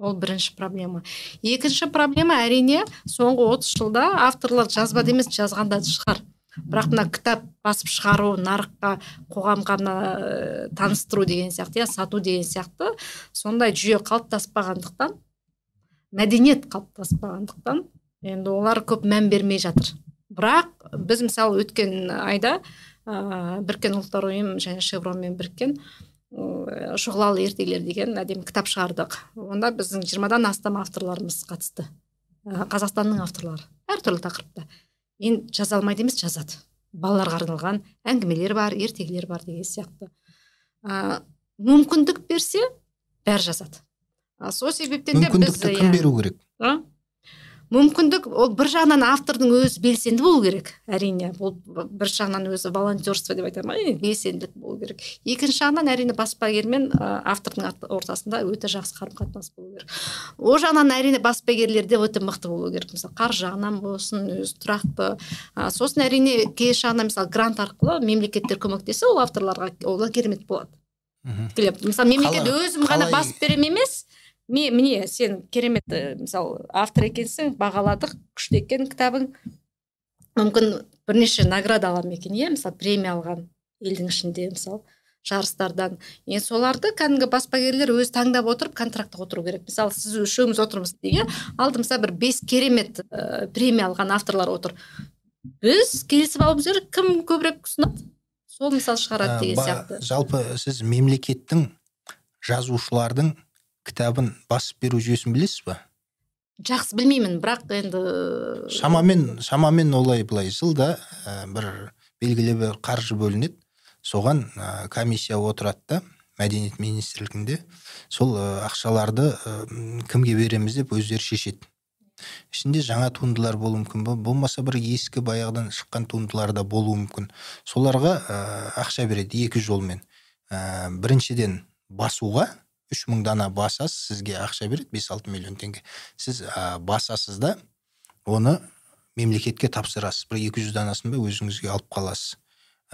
Ол бірінші проблема. Екінші проблема әрине соңғы 30 жылда авторлар жазбады емес жазған да шығар. Бірақ мына кітап басып шығару нарыққа қоғамға мына ә, таныстыру деген сияқты иә сату деген сияқты сондай жүйе қалыптаспағандықтан мәдениет қалыптаспағандықтан енді олар көп мән бермей жатыр. Бірақ біз мысалы өткен айда ә, біріккен ұлттар ұйым және шевронмен біріккен шұғылалы ертегілер деген әдемі кітап шығардық. Онда біздің жиырмадан астам авторларымыз қатысты. Ә, қазақстанның авторлары. Әртүрлі тақырыпта. Енді жаза алмайды емес жазады. Балаларға арналған әңгімелер бар ертегілер бар деген сияқты. Ә, мүмкіндік берсе бәрі жазады. Сол себептен де біз мүмкіндікті кім иә. беру керек? Мүмкіндік ол бір жағынан автордың өзі белсенді болу керек әрине. Бұл бір жағынан өзі волонтерство деп айтамын ғой белсенділік болу керек. Екінші жағынан әрине баспагер мен автордың ортасында өте жақсы қарым қатынас болу керек. Ол жағынан әрине баспагерлер де өте мықты болу керек. Мысалы қаржы жағынан болсын өзі тұрақты. А, сосын әрине кей жағынан мысалы грант арқылы мемлекеттер көмектессе ол авторларға ол керемет болады. Мысалы мемлекет өзім ғана басып беремін емес мен міне сен керемет мысалы автор екенсің бағаладық күшті екен кітабың. Мүмкін бірнеше награда аламын екен иә мысалы премия алған елдің ішінде мысалы жарыстардан. Енді соларды кәдімгі баспагерлер өзі таңдап отырып контрактқа отыру керек. Мысалы сіз үшеуміз отырмыз иә алдымызда бір бес керемет ә, премия алған авторлар отыр. Біз келісіп алуымыз керек кім көбірек ұсынады? Сол мысалы шығарады деген сияқты. жалпы сіз мемлекеттің жазушылардың кітабын басып беру жүйесін білесіз ба? Жақсы білмеймін бірақ енді шамамен шамамен олай былай жылда ә, бір белгілі бір қаржы бөлінеді. Соған ә, комиссия отырады да мәдениет министрлігінде. Сол ә, ақшаларды ә, кімге береміз деп өздері шешеді. Ішінде жаңа туындылар болуы мүмкін болмаса бір ескі баяғыдан шыққан туындылар да болуы мүмкін. Соларға ә, ақша береді екі жолмен. Ә, біріншіден басуға үш мың дана басасыз сізге ақша береді бес алты миллион теңге. Сіз ә, басасыз да оны мемлекетке тапсырасыз. Бір екі жүз данасын ба өзіңізге алып қаласыз.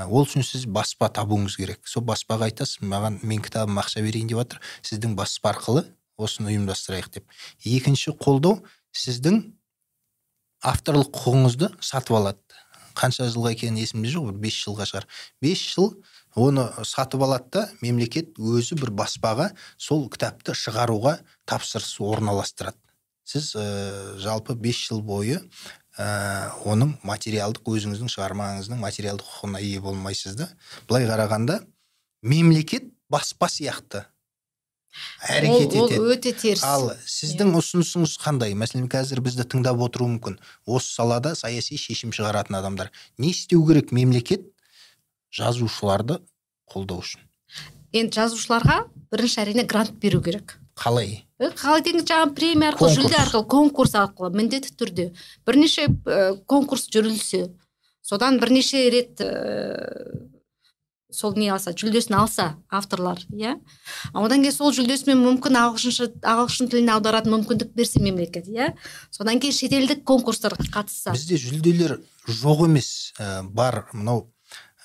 Ол үшін сіз баспа табуыңыз керек. Сол баспаға айтасыз маған мен кітабыма ақша берейін деп жатыр сіздің баспа арқылы осыны ұйымдастырайық деп. Екінші қолдау сіздің авторлық құқығыңызды сатып алады. Қанша жылға екені есімде жоқ бес жылға шығар. Бес жыл оны сатып алады да мемлекет өзі бір баспаға сол кітапты шығаруға тапсырыс орналастырады. Сіз ә, жалпы 5 жыл бойы ә, оның материалдық өзіңіздің шығармаңыздың материалдық құқығына ие болмайсыз да? Былай қарағанда мемлекет баспа сияқты. Әрекет етеді ол өте теріс. Ал сіздің ұсынысыңыз қандай? Мәселен қазір бізді тыңдап отыруы мүмкін. Осы салада саяси шешім шығаратын адамдар. Не істеу керек мемлекет? Жазушыларды қолдау үшін. Енді жазушыларға бірінші әрине грант беру керек. Қалай? Қалай дегенде жаңағы премия арқылы жүлде арқылы конкурс арқылы міндетті түрде. Бірнеше ә, конкурс жүрілсе содан бірнеше рет ә, сол не алса жүлдесін алса авторлар иә? Одан кейін сол жүлдесімен мүмкін ағылшынша ағылшын тіліне аударатын мүмкіндік берсе мемлекет иә? Содан кейін шетелдік конкурстарға қатысса. Бізде жүлделер жоқ емес ә, бар. Мынау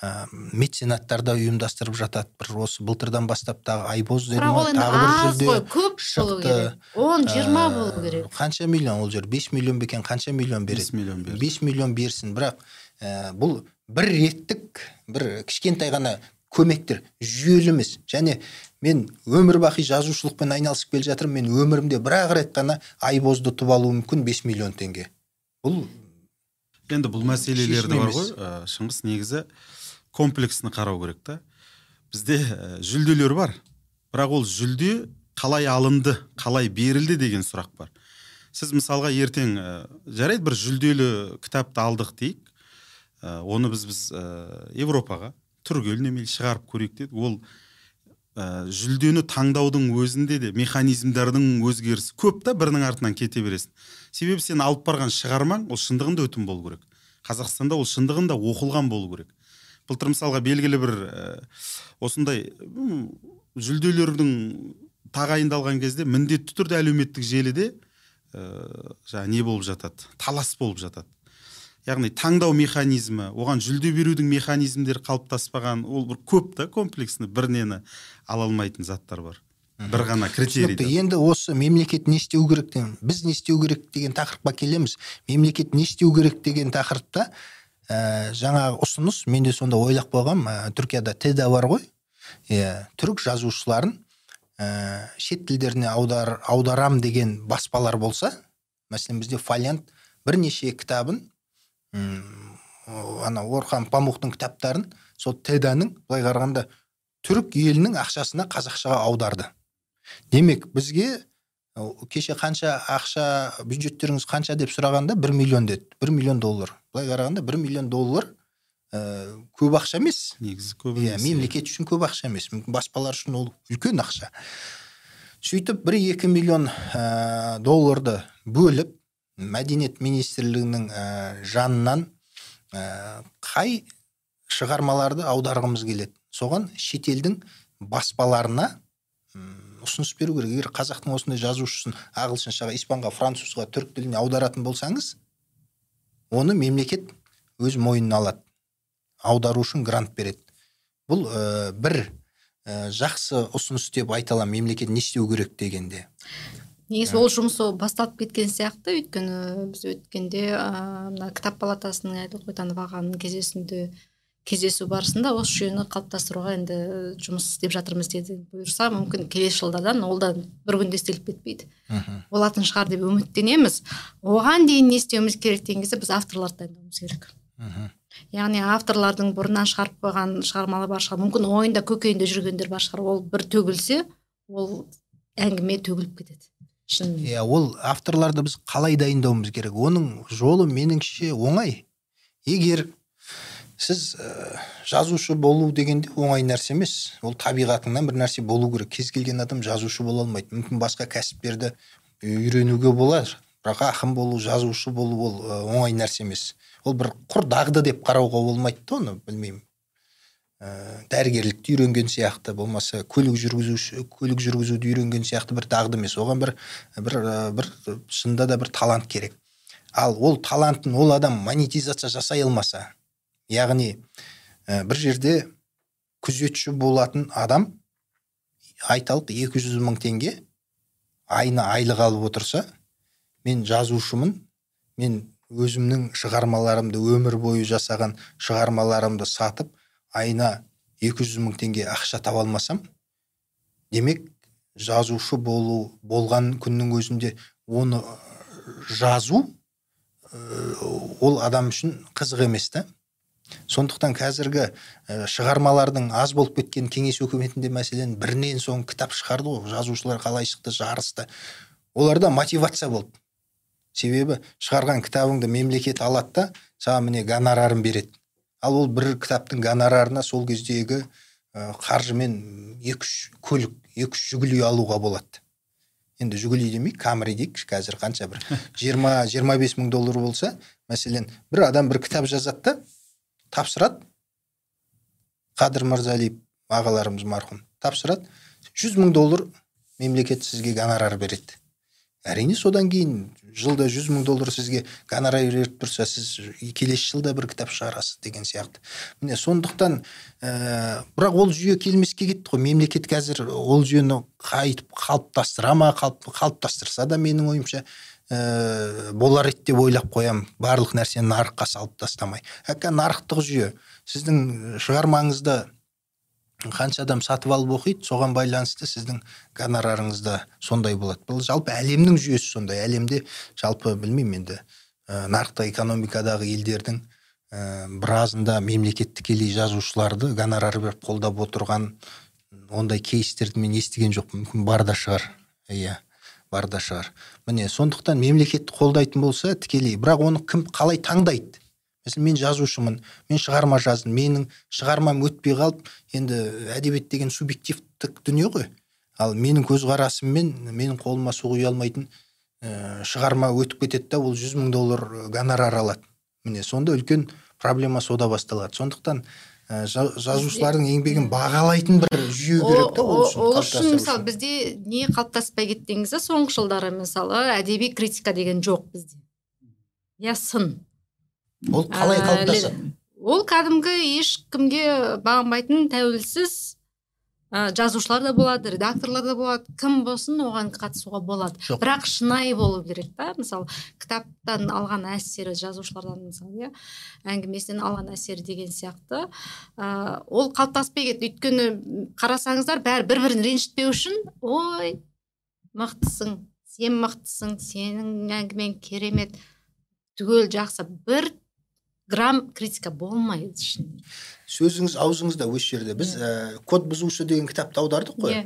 ә, меценаттар ұйымдастырып жатады бір осы былтырдан бастап тағы айбоз деді ма тағы бір жүлде көп шықты. он жиырма болу керек. қанша миллион ол жер? Бес миллион ба екен? Қанша миллион береді? Бес миллион берді бес миллион берсін. Бірақ ә, бұл бір реттік бір кішкентай ғана көмектер жүйелі емес және мен өмір бақи жазушылықпен айналысып келе жатырмын. Мен өмірімде бір ақ рет қана айбозды ұтып алуым мүмкін бес миллион теңге. Бұл енді бұл мәселелерді бар ғой. Шыңғыс негізі комплексны қарау керек та. Бізде жүлделер бар бірақ ол жүлде қалай алынды қалай берілді деген сұрақ бар. Сіз мысалға ертең ә, жарайды бір жүлделі кітапты алдық дейік. Ә, оны біз біз ә, европаға түргел шығарып көрейік дедік. Ол ә, жүлдені таңдаудың өзінде де механизмдардың өзгерісі көп та бірінің артынан кете бересің. Себебі сен алып барған шығармаң ол шындығында өтім болу керек. Қазақстанда ол шындығында оқылған болу керек. Былтыр мысалға белгілі бір ә, осындай жүлделердің тағайындалған кезде міндетті түрде әлеуметтік желіде ә, жаңағы не болып жатады? Талас болып жатады. Яғни таңдау механизмі оған жүлде берудің механизмдері қалыптаспаған ол бір көп та комплексный бір нені ала алмайтын заттар бар. Бір ғана критерий енді осы мемлекет не істеу керек біз не істеу керек деген тақырыпқа келеміз. Мемлекет не істеу керек деген тақырыпта ә, жаңағы ұсыныс менде сонда ойлап қойғам ә, түркияда теда бар ғой. Иә түрік жазушыларын ә, шет тілдеріне аудар, аударам деген баспалар болса мәселен бізде фолиант бірнеше кітабын ана орхан памуктың кітаптарын сол теданың былай қарағанда түрік елінің ақшасына қазақшаға аударды. Демек бізге кеше қанша ақша бюджеттеріңіз қанша деп сұрағанда бір миллион деді бір миллион доллар. Былай қарағанда бір миллион доллар ә, көп ақша емес. Негізі көп иә мемлекет үшін көп ақша емес. Мүмкін баспалар үшін ол үлкен ақша. Сөйтіп бір екі миллион ә, долларды бөліп мәдениет министрлігінің ә, жанынан ә, қай шығармаларды аударғымыз келеді? Соған шетелдің баспаларына ұсыныс беру керек. Егер қазақтың осындай жазушысын ағылшыншаға испанға французға түрік тіліне аударатын болсаңыз оны мемлекет өз мойнына алады. Аудару үшін грант береді. Бұл ә, бір ә, жақсы ұсыныс деп айта аламын. Мемлекет не істеу керек дегенде. Негізі ол жұмыс ол басталып кеткен сияқты. Өйткені біз өткенде ыыы мына кітап палатасының айдос қойтанов ағаның кездесуінде кездесу барысында осы жүйені қалыптастыруға енді жұмыс істеп жатырмыз деді бұйырса мүмкін келесі жылдардан ол да бір күнде істеліп кетпейді. Болатын шығар деп үміттенеміз. Оған дейін не істеуіміз керек деген кезде біз авторларды дайындауымыз керек. Яғни авторлардың бұрыннан шығарып қойған шығармалары бар шығар мүмкін ойында көкейінде жүргендер бар шығар. Ол бір төгілсе ол әңгіме төгіліп кетеді. Шынымен иә ол авторларды біз қалай дайындауымыз керек? Оның жолы меніңше оңай. Егер сіз ә, жазушы болу дегенде оңай нәрсе емес. Ол табиғатыңнан бір нәрсе болу керек. Кез келген адам жазушы бола алмайды. Мүмкін басқа кәсіптерді үйренуге болар. Бірақ ақын болу жазушы болу ол ә, оңай нәрсе емес. Ол бір құр дағды деп қарауға болмайды да оны білмеймін. Ә, дәрігерлікті үйренген сияқты болмаса көлік жүргізуші көлік жүргізуді үйренген сияқты бір дағды емес. Оған бір бір бір шынында да бір талант керек. Ал ол талантын ол адам монетизация жасай алмаса яғни ә, бір жерде күзетші болатын адам айталық 200 мың теңге айына айлық алып отырса мен жазушымын мен өзімнің шығармаларымды өмір бойы жасаған шығармаларымды сатып айына 200 мың теңге ақша таба алмасам демек жазушы болу болған күннің өзінде оны жазу ә, ол адам үшін қызық емес та сондықтан қазіргі ә, шығармалардың аз болып кеткен кеңес өкіметінде мәселен бірінен соң кітап шығарды ғой жазушылар қалай шықты жарысты. Оларда мотивация болды. Себебі шығарған кітабыңды мемлекет алады да саған міне гонорарын береді. Ал ол бір кітаптың гонорарына сол кездегі ә, қаржымен екі үш көлік екі үш жүгіли алуға болады. Енді жүгіли демей камри дейікші қазір қанша бір (laughs) жиырма жиырма бес мың доллар болса мәселен бір адам бір кітап жазады да тапсырады. Қадыр мырзалиев ағаларымыз марқұм тапсырады. Жүз мың доллар мемлекет сізге гонорар береді. Әрине содан кейін жылда жүз мың доллар сізге гонорар беріп тұрса сіз келесі жылда бір кітап шығарасыз деген сияқты. Міне сондықтан ә, бірақ ол жүйе келмеске кетті ғой. Мемлекет қазір ол жүйені қайтып қалыптастыра ма қалып, қалыптастырса да менің ойымша ә, болар еді деп ойлап қоямын барлық нәрсені нарыққа салып тастамай. Әка нарықтық жүйе. Сіздің шығармаңызды қанша адам сатып алып оқиды соған байланысты сіздің гонорарыңыз да сондай болады. Бұл жалпы әлемнің жүйесі сондай. Әлемде жалпы білмеймін енді ә, нарықтық экономикадағы елдердің ә, біразында мемлекет тікелей жазушыларды гонорар беріп қолдап отырған ондай кейстерді мен естіген жоқпын. Мүмкін бар да шығар. Иә. Бар да шығар міне сондықтан мемлекетті қолдайтын болса тікелей. Бірақ оны кім қалай таңдайды? Мәселен мен жазушымын мен шығарма жаздым менің шығармам өтпей қалып енді әдебиет деген субъективтік дүние ғой. Ал менің көзқарасыммен менің қолыма су құя алмайтын ә, шығарма өтіп кетеді да ол жүз мың доллар гонорар алады. Міне сонда үлкен проблема сода басталады. Сондықтан ә, жазушылардың еңбегін бағалайтын бір жүйе керек та ол үшін ол үшін мысалы бізде не қалыптаспай кетті кезде соңғы жылдары мысалы әдеби критика деген жоқ бізде. Иә сын. Ол қалай қалыптасады ол кәдімгі ешкімге бағынбайтын тәуелсіз ә, жазушылар да болады редакторлар да болады кім болсын оған қатысуға болады. Жоқ. Бірақ шынайы болу керек та. Мысалы кітаптан алған әсері жазушылардан мысалы иә әңгімесінен алған әсері деген сияқты. Ә, ол қалыптаспай кетті. Өйткені қарасаңыздар бәрі бір бірін ренжітпеу үшін ой мықтысың сен мықтысың сенің әңгімең керемет түгел жақсы бір грамм критика болмайды ішінде. Сөзіңіз аузыңызда осы жерде. Біз ә, код бұзушы деген кітапты аудардық қой. Иә.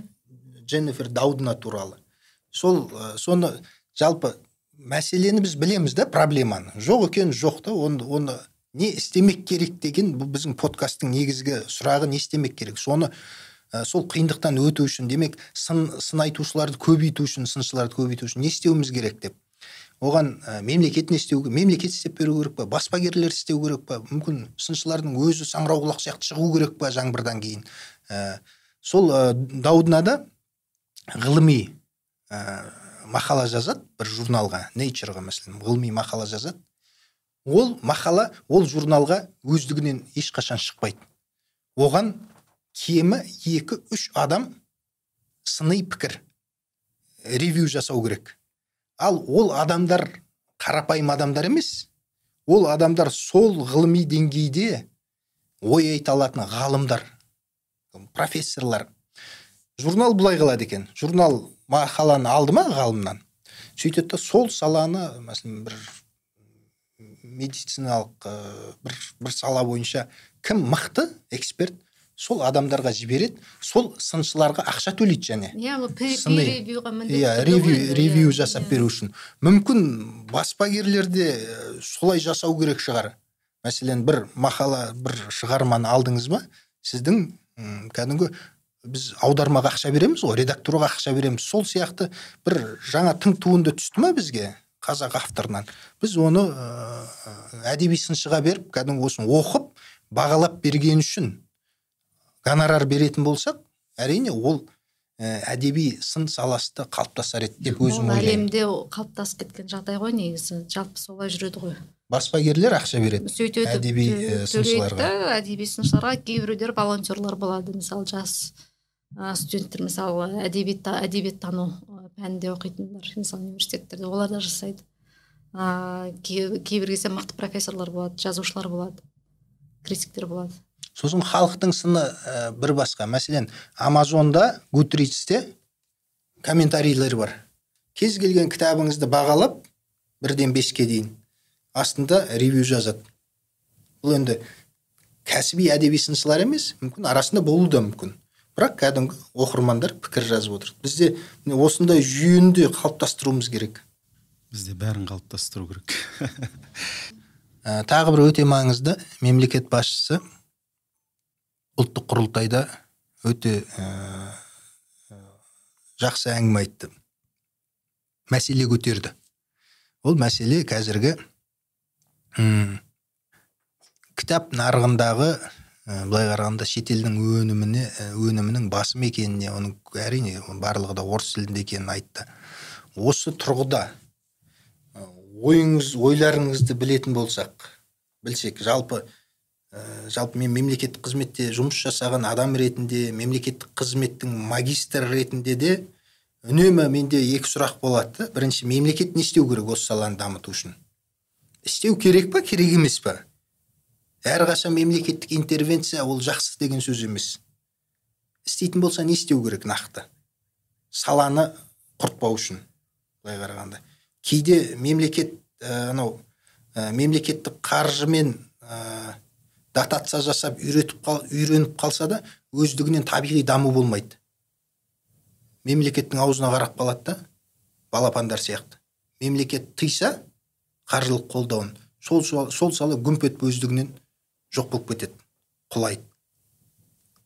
Дженнифер даудна туралы. Сол ә, соны жалпы мәселені біз білеміз да проблеманы. Жоқ екені жоқ та оны, оны не істемек керек деген бұл біздің подкасттың негізгі сұрағы не істемек керек? Соны ә, сол қиындықтан өту үшін демек сын, сын айтушыларды көбейту үшін сыншыларды көбейту үшін не істеуіміз керек деп оған ә, мемлекет не істеу мемлекет істеп беру керек па баспагерлер істеу керек па? Мүмкін сыншылардың өзі саңырауқұлақ сияқты шығу керек па жаңбырдан кейін? Ә, сол ә, дауднада ғылыми ә, мақала жазады бір журналға нейчерға мәселен ғылыми мақала жазады. Ол мақала ол журналға өздігінен ешқашан шықпайды. Оған кемі екі үш адам сыни пікір ревью жасау керек. Ал ол адамдар қарапайым адамдар емес. Ол адамдар сол ғылыми деңгейде ой айта алатын ғалымдар профессорлар. Журнал былай қылады екен. Журнал мақаланы алды ма ғалымнан? Сөйтеді сол саланы мәселен бір медициналық ә, бір, бір сала бойынша кім мықты эксперт сол адамдарға жібереді сол сыншыларға ақша төлейді және. Иә иә ғой ревью ревью иә, жасап иә. беру үшін. Мүмкін баспагерлер де э, солай жасау керек шығар. Мәселен бір мақала бір шығарманы алдыңыз ба сіздің кәдімгі біз аудармаға ақша береміз ғой редактураға ақша береміз. Сол сияқты бір жаңа тың туынды түсті ма бізге қазақ авторынан? Біз оны ә, әдеби сыншыға беріп кәдімгі осыны оқып бағалап берген үшін. Гонорар беретін болсақ әрине ол ә, әдеби сын саласы да қалыптасар еді деп өзім ойлаймын. әлемде қалыптасып кеткен жағдай ғой негізі. Жалпы солай жүреді ғой. Баспагерлер ақша береді. Сөйтеді әдеби, э, сыншыларға. әдеби сыншыларға кейбіреулер волонтерлар болады. Мысалы жас студенттер мысалы әдебиет әдебиеттану ә, пәнінде оқитындар мысалы университеттерде олар да жасайды. Кей- кейбір кезде мықты профессорлар болады жазушылар болады критиктер болады. Сосын халықтың сыны ә, бір басқа. Мәселен амазонда гутридсте комментарийлер бар. Кез келген кітабыңызды бағалап бірден беске дейін. Астында ревью жазады. Бұл енді кәсіби әдеби сыншылар емес мүмкін арасында болуы да мүмкін. Бірақ кәдімгі оқырмандар пікір жазып отыр. Бізде осындай жүйені де қалыптастыруымыз керек. Бізде бәрін қалыптастыру керек. (laughs) Ә, тағы бір өте маңызды мемлекет басшысы ұлттық құрылтайда өте ә, ә, жақсы әңгіме айтты. Мәселе көтерді. Ол мәселе қазіргі кітап нарығындағы ә, былай қарағанда шетелдің өніміне ә, өнімінің басым екеніне оның әрине барлығы да орыс тілінде екенін айтты. Осы тұрғыда ойыңыз ойларыңызды білетін болсақ білсек жалпы ә, жалпы мен мемлекеттік қызметте жұмыс жасаған адам ретінде мемлекеттік қызметтің магистрі ретінде де үнемі менде екі сұрақ болады. Бірінші мемлекет не істеу керек осы саланы дамыту үшін? Істеу керек па керек емес па? Әрқашан мемлекеттік интервенция ол жақсы деген сөз емес. Істейтін болса не істеу керек нақты? Саланы құртпау үшін былай қарағанда. Кейде мемлекет ә, анау ә, мемлекеттік қаржымен ә, дотация жасап үйретіп қал, үйреніп қалса да өздігінен табиғи даму болмайды. Мемлекеттің аузына қарап қалады да балапандар сияқты. Мемлекет тыйса қаржылық қолдауын сол, сол, сала гүмп етіп өздігінен жоқ болып кетеді құлайды.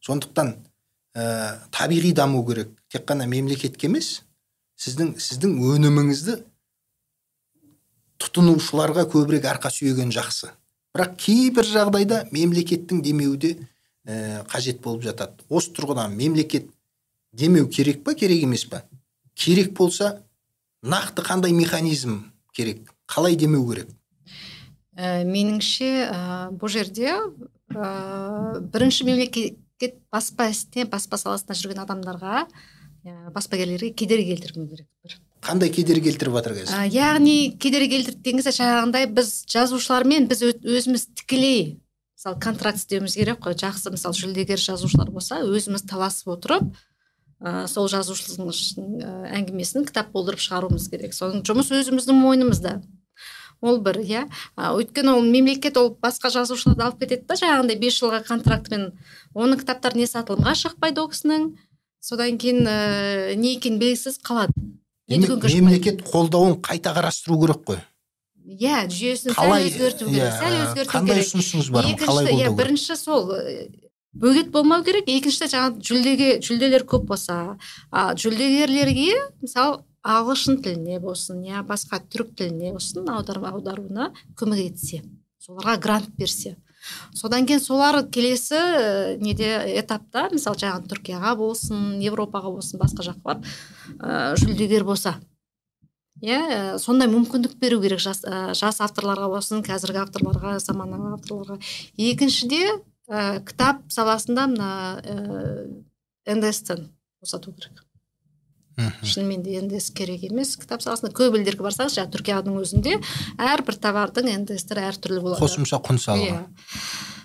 Сондықтан ә, табиғи даму керек. Тек қана мемлекетке емес сіздің сіздің өніміңізді тұтынушыларға көбірек арқа сүйеген жақсы. Бірақ кейбір жағдайда мемлекеттің демеуі де ә, қажет болып жатады. Осы тұрғыдан мемлекет демеу керек па керек емес па? Керек болса нақты қандай механизм керек? Қалай демеу керек? Ә, меніңше ә, бұл жерде ә, бірінші мемлекет мемлекет баспа ісіне баспа саласында жүрген адамдарға ә, баспагерлерге кедергі келтірмеу керек бір. Қандай кедергі келтіріп жатыр қазір? Яғни кедергі келтірді деген кезде жаңағындай біз жазушылармен біз өзіміз тікелей мысалы контракт істеуіміз керек қой. Жақсы мысалы жүлдегер жазушылар болса өзіміз таласып отырып ә, сол жазушының әңгімесін кітап болдырып шығаруымыз керек. Соның жұмыс өзіміздің мойнымызда. Ол бір иә. Өйткені ол мемлекет ол басқа жазушыларды алып кетеді да жаңағындай бес жылға контрактпен оның кітаптары не сатылымға шықпайды ол кісінің. Содан кейін ә, не екені белгісіз қалады. Мемлекет қолдауын қайта қарастыру керек қой. Иә жүйесін сәл өзгерту иә, керек сәл өзгерту қандай керек. ұсынысыңыз бар? Екіншісі иә бірінші сол бөгет болмау керек. Екіншісі жаңағы жүлдеге жүлделер көп болса а жүлдегерлерге мысалы ағылшын тіліне болсын я басқа түрік тіліне болсын аударуына көмек етсе соларға грант берсе. Содан кейін солар келесі э, неде этапта мысалы жаңағы түркияға болсын европаға болсын басқа жаққа барып ә, жүлдегер болса. Иә ә, сондай мүмкіндік беру керек жас, ә, жас авторларға болсын қазіргі авторларға заманауи авторларға. Екіншіде ә, кітап саласында мына ә, ндс-тен босату керек. Мхм. шынымен де ндс керек емес. Кітап саласында көп елдерге барсаңыз жаңағы түркияның өзінде әрбір товардың ндстері әртүрлі болады. Қосымша құн салығы иә.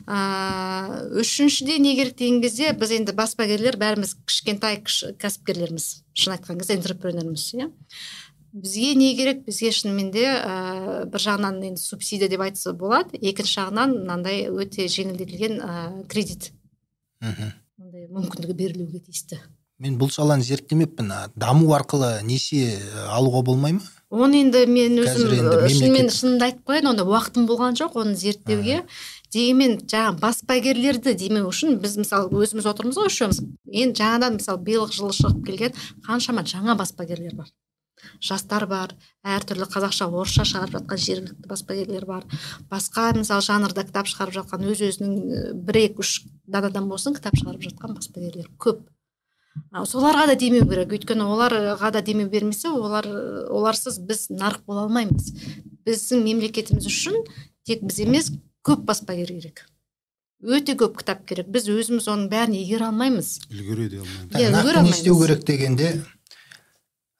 А, үшіншіде не керек деген кезде біз енді баспагерлер бәріміз кішкентай кіш, кәсіпкерлерміз шын айтқан кезде энтерпренерміз иә. Бізге не керек? Бізге шынымен де ә, бір жағынан енді субсидия деп айтса болады. Екінші жағынан мынандай өте жеңілдетілген ә, кредит. Мхм. мүмкіндігі берілуге тиісті. Мен бұл саланы зерттемеппін. Даму арқылы несие алуға болмай ма? Оны енді мен өзім ә, шынымен шынымды айтып қояйын онда уақытым болған жоқ оны зерттеуге. Дегенмен жаңағы баспагерлерді демеу үшін біз мысалы өзіміз отырмыз ғой үшеуміз. Енді жаңадан мысалы биылғы жылы шығып келген қаншама жаңа баспагерлер бар. Жастар бар әртүрлі қазақша орысша шығарып жатқан жергілікті баспагерлер бар. Басқа мысалы жанрда кітап шығарып жатқан өз өзінің і, бір екі үш данадан болсын кітап шығарып жатқан баспагерлер көп. Соларға да демеу керек. Өйткені оларға да демеу бермесе олар оларсыз біз нарық бола алмаймыз. Біздің мемлекетіміз үшін тек біз емес көп баспагер керек. Өте көп кітап керек. Біз өзіміз оның бәрін игере алмаймыз. Үлгере де алмаймыз. Иә, не істеу керек дегенде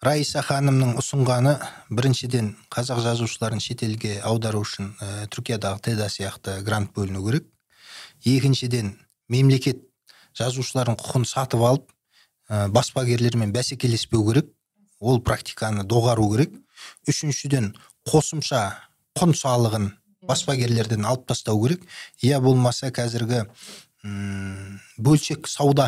раиса ханымның ұсынғаны біріншіден қазақ жазушыларын шетелге аудару үшін ә, түркиядағы теда сияқты грант бөліну керек. Екіншіден мемлекет жазушылардың құқын сатып алып ә, баспагерлермен бәсекелеспеу керек ол практиканы доғару керек. Үшіншіден қосымша құн салығын баспагерлерден алып тастау керек. Я болмаса қазіргі бөлшек сауда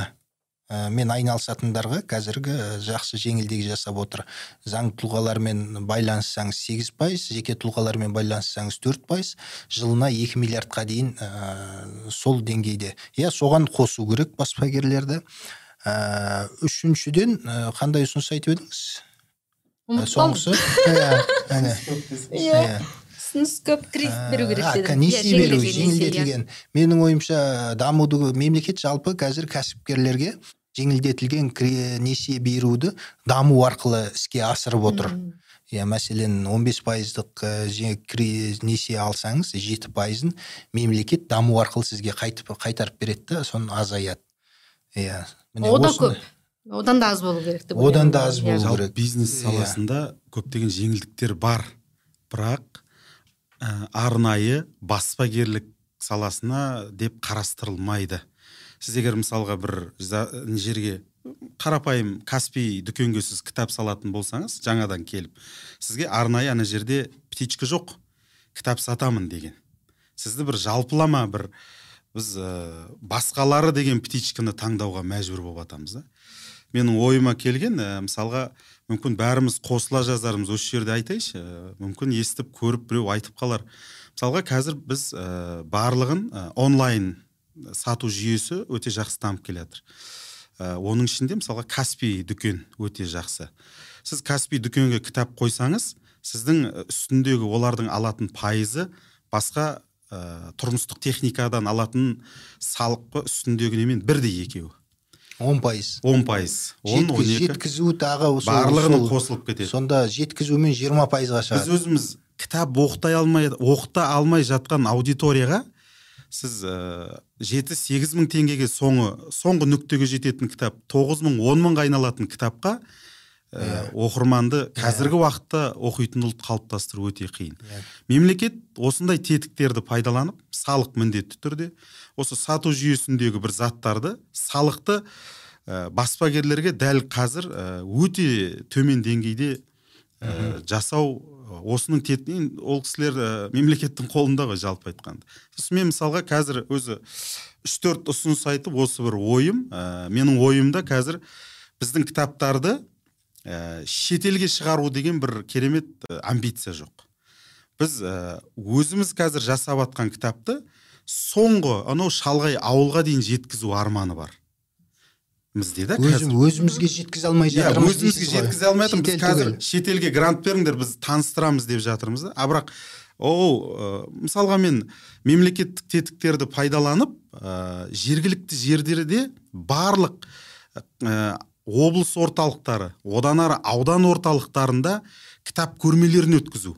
ә, мен айналысатындарға қазіргі ә, жақсы жеңілдік жасап отыр. Заң тұлғалармен байланыссаңыз сегіз пайыз жеке тұлғалармен байланыссаңыз төрт пайыз жылына екі миллиардқа дейін ә, сол деңгейде. Иә соған қосу керек баспагерлерді. Ә, үшіншіден ә, қандай ұсыныс айтып едіңіз соңғысы иә әне иә иә ұсыныс көп кредит беру керек А, дедім несие Иә, беру жеңілдетілген менің ойымша дамуды мемлекет жалпы қазір кәсіпкерлерге жеңілдетілген несие беруді даму арқылы іске асырып отыр иә мәселен 15 пайыздық несие алсаңыз жеті пайызын мемлекет даму арқылы сізге қайтып қайтарып береді да соны азаяды иә. Міне О да осыны- көп. Одан да аз болу керек деп Одан да аз болу керек. бизнес Иә. саласында көптеген жеңілдіктер бар. Бірақ ә, арнайы баспагерлік саласына деп қарастырылмайды. Сіз егер мысалға бір жерге қарапайым каспий дүкенге сіз кітап салатын болсаңыз жаңадан келіп сізге арнайы ана жерде птичка жоқ кітап сатамын деген. Сізді бір жалпылама бір біз ә, басқалары деген птичканы таңдауға мәжбүр болып жатамыз да. Менің ойыма келген ә, мысалға мүмкін бәріміз қосыла жазармыз осы жерде айтайыншы ә, мүмкін естіп көріп біреу айтып қалар. Мысалға қазір біз ә, барлығын ә, онлайн сату жүйесі өте жақсы дамып келе жатыр ә, оның ішінде мысалға каспий дүкен өте жақсы. Сіз каспий дүкенге кітап қойсаңыз сіздің үстіндегі олардың алатын пайызы басқа ә, тұрмыстық техникадан алатын салық үстіндегі немен бірдей екеуі. Он пайыз. Он пайыз. Он он екі. жеткізу тағы сол- қосылып кетеді. сонда жеткізумен 20 пайызға біз шығады өзіміз кітап оқытай алмай оқыта алмай жатқан аудиторияға сіз ә, жеті сегіз мың теңгеге соңы соңғы нүктеге жететін кітап тоғыз мың он мыңға айналатын кітапқа ә, Иә. оқырманды қазіргі уақытта оқитын ұлт қалыптастыру өте қиын Иә. мемлекет осындай тетіктерді пайдаланып салық міндетті түрде осы сату жүйесіндегі бір заттарды салықты ә, баспагерлерге дәл қазір ә, өте төмен деңгейде ә, жасау осының тетінен ол кісілер ә, мемлекеттің қолында ғой жалпы айтқанда сосын мен мысалға қазір өзі үш төрт ұсыныс айтып осы бір ойым ә, менің ойымда қазір біздің кітаптарды ә, шетелге шығару деген бір керемет ә, амбиция жоқ. Біз ә, өзіміз қазір жасап жатқан кітапты соңғы анау шалғай ауылға дейін жеткізу арманы бар. Бізде да өзім өзімізге жеткізе алмай иә жатырмыз өзімізге жеткізе алмай жатырмыз біз қазір шетелге грант беріңдер біз таныстырамыз деп жатырмыз да. А бірақ ол мысалға мен мемлекеттік тетіктерді пайдаланып ә, жергілікті жерлерде барлық ә, облыс орталықтары одан ары аудан орталықтарында кітап көрмелерін өткізу.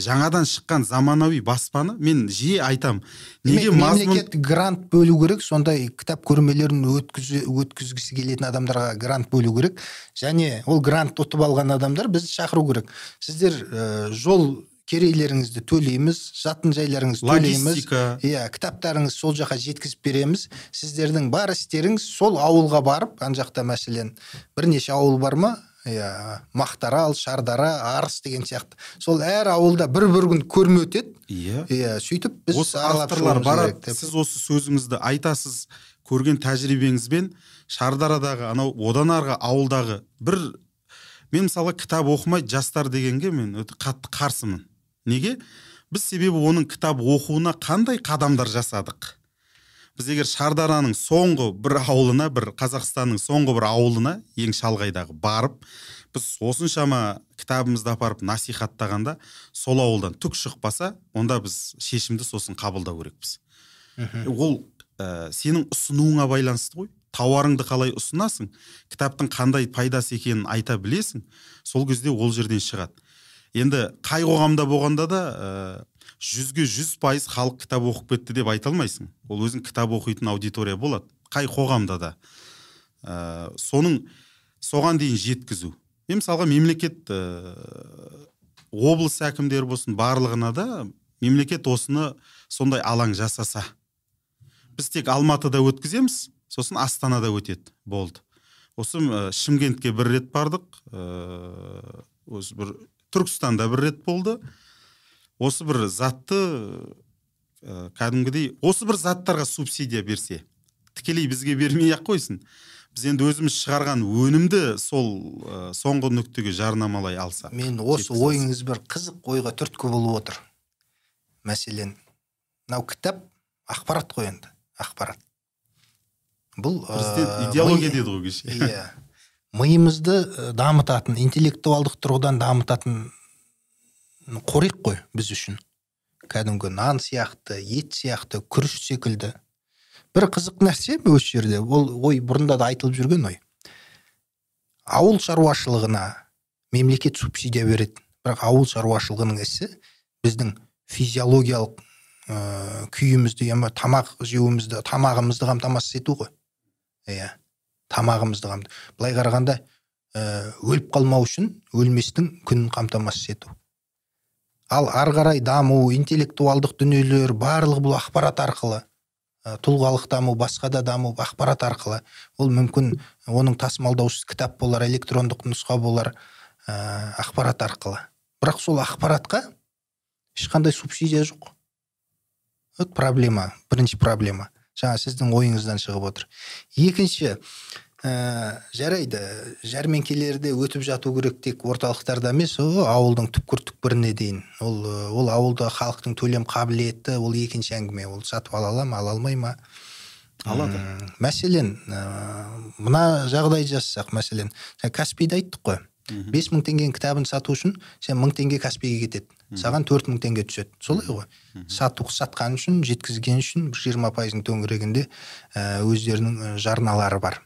Жаңадан шыққан заманауи баспаны мен жиі айтам неге мазмұн мемлекет грант бөлу керек сондай кітап көрмелерін өткізі, өткізгісі келетін адамдарға грант бөлу керек. Және ол грант ұтып алған адамдар бізді шақыру керек. Сіздер ә, жол керейлеріңізді төлейміз жатын жайларыңызды төлейміз. Иә кітаптарыңыз сол жаққа жеткізіп береміз. Сіздердің бар істеріңіз сол ауылға барып ана жақта мәселен бірнеше ауыл бар ма? Иә мақтарал шардара арыс деген сияқты. Сол әр ауылда бір бір күн көрме өтеді. Иә. Иә сөйтіп біз осы авторлар барады. сіз осы сөзіңізді айтасыз көрген тәжірибеңізбен. Шардарадағы анау одан арғы ауылдағы бір мен мысалы кітап оқымайды жастар дегенге мен өте қатты қарсымын. Неге? Біз себебі оның кітап оқуына қандай қадамдар жасадық? Біз егер шардараның соңғы бір ауылына бір қазақстанның соңғы бір ауылына ең шалғайдағы барып біз осыншама кітабымызды апарып насихаттағанда сол ауылдан түк шықпаса онда біз шешімді сосын қабылдау керекпіз. Ол ә, сенің ұсынуыңа байланысты ғой. Тауарыңды қалай ұсынасың? Кітаптың қандай пайдасы екенін айта білесің. Сол кезде ол жерден шығады. Енді қай қоғамда болғанда да ә, жүзге жүз пайыз халық кітап оқып кетті деп айта алмайсың. Ол өзің кітап оқитын аудитория болады. Қай қоғамда да. Ә, соның соған дейін жеткізу. Мен мысалға мемлекет ә, облыс әкімдері болсын барлығына да мемлекет осыны сондай алаң жасаса. Біз тек алматыда өткіземіз сосын астанада өтеді болды. Осы шымкентке бір рет бардық. Ыыы осы бір түркістанда бір рет болды. Осы бір затты ә, кәдімгідей осы бір заттарға субсидия берсе тікелей бізге бермей ақ қойсын. Біз енді өзіміз шығарған өнімді сол ә, соңғы нүктеге жарнамалай алса мен осы ойыңыз бір қызық ойға түрткі болып отыр. Мәселен мынау кітап ақпарат қой енді ақпарат. Бұл президент ә, идеология деді ғой кеше. Иә. Миымызды ә, дамытатын интеллектуалдық тұрғыдан дамытатын қорек қой біз үшін. Кәдімгі нан сияқты ет сияқты күріш секілді. Бір қызық нәрсе осы жерде? Ол ой бұрында да айтылып жүрген ой. Ауыл шаруашылығына мемлекет субсидия береді бірақ ауыл шаруашылығының ісі біздің физиологиялық ә, күйімізді тамақ жеуімізді тамағымызды қамтамасыз ету ғой. Иә. Тамағымызды қамт былай қарағанда ә, өліп қалмау үшін өлместің күнін қамтамасыз ету. Ал ары қарай даму интеллектуалдық дүниелер барлығы бұл ақпарат арқылы ә, тұлғалық даму басқа да даму ақпарат арқылы. Ол мүмкін оның тасымалдаушысы кітап болар электрондық нұсқа болар ә, ақпарат арқылы. Бірақ сол ақпаратқа ешқандай субсидия жоқ. Вот проблема бірінші проблема. Жаңа сіздің ойыңыздан шығып отыр. Екінші ә, жарайды жәрмеңкелерде өтіп жату керек тек орталықтарда емес о, ауылдың түкпір түкпіріне дейін. Ол ол ауылда халықтың төлем қабілеті ол екінші әңгіме. Ол сатып ала ала ма ала алмай ма? Алады. Мәселен ә, мына жағдай жасасақ мәселен каспийді айттық қой. Бес мың теңгенің кітабын сату үшін сен мың теңге каспийге кетеді. Саған төрт мың теңге түседі. Солай ғой. Сату сатқан үшін жеткізген үшін бір жиырма пайыздың төңірегінде ә, өздерінің ә, жарналары бар.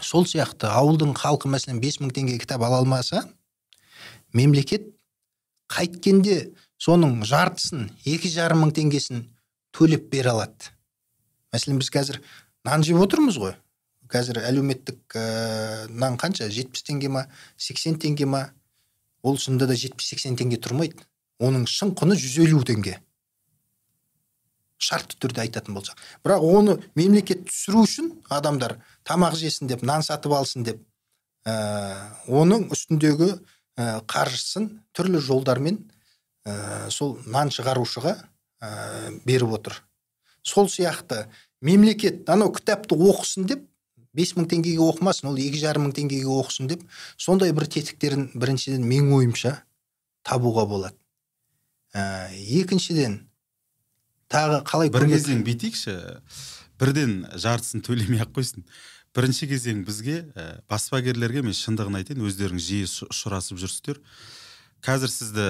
Сол сияқты ауылдың халқы мәселен бес мың теңге кітап ала алмаса мемлекет қайткенде соның жартысын екі жарым мың теңгесін төлеп бере алады. Мәселен біз қазір нан жеп отырмыз ғой. Қазір әлеуметтік ә, нан қанша? жетпіс теңге ма? сексен теңге ма? ол шынында да жетпіс сексен теңге тұрмайды. Оның шын құны жүз елу теңге. Шартты түрде айтатын болсақ. Бірақ оны мемлекет түсіру үшін адамдар тамақ жесін деп нан сатып алсын деп ә, оның үстіндегі ә, қаржысын түрлі жолдармен ә, сол нан шығарушыға ә, беріп отыр. Сол сияқты мемлекет анау кітапты оқысын деп бес мың теңгеге оқымасын ол екі жарым мың теңгеге оқысын деп сондай бір тетіктерін біріншіден менің ойымша табуға болады. Ә, екіншіден тағы қалай бір кезең бүйтейікші бірден жартысын төлемей ақ қойсын. Бірінші кезең бізге ә, баспагерлерге мен шындығын айтайын өздеріңіз жиі ұшырасып жүрсіздер. Қазір сізді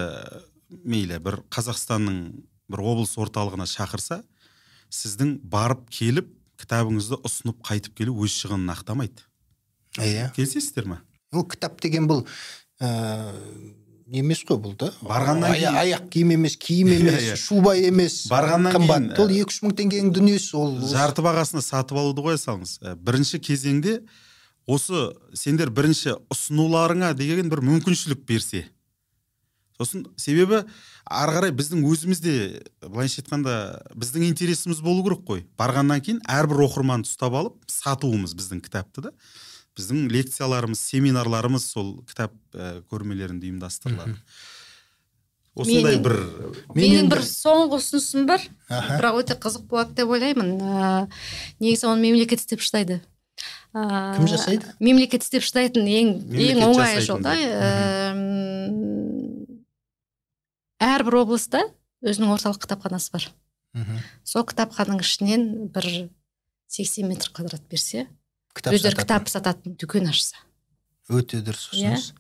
мейлі бір қазақстанның бір облыс орталығына шақырса сіздің барып келіп кітабыңызды ұсынып қайтып келу өз шығынын ақтамайды. Иә. Келісесіздер ма? Ол кітап деген бұл ә, емес қой бұл да. Барғаннан кейін аяқ киім емес киім емес Иә, иә. шуба емес. Барғаннан кейін ол екі үш мың теңгенің дүниесі ол. жарты бағасына сатып алуды қоя салыңыз Ә, бірінші кезеңде осы сендер бірінші ұсынуларыңа деген бір мүмкіншілік берсе. Сосын себебі ары қарай біздің өзіміз де былайша айтқанда біздің интересіміз болу керек қой. Барғаннан кейін әрбір оқырманды ұстап алып сатуымыз біздің кітапты да. Біздің лекцияларымыз семинарларымыз сол кітап ә, көрмелерінде ұйымдастырылады. Осындай бір Мен менің бір соңғы ұсынысым бар. Бірақ өте қызық болады деп ойлаймын. Ә, негізі оны мемлекет істеп шыдайды. Ә, Кім жасайды? мемлекет істеп шыдайтын ең ең оңай жол да. Әрбір облыста өзінің орталық кітапханасы бар. Мгм. сол кітапхананың ішінен бір 80 метр квадрат берсе кітап өздері кітап сататын дүкен ашса. Өте дұрыс Иә. ұсыныс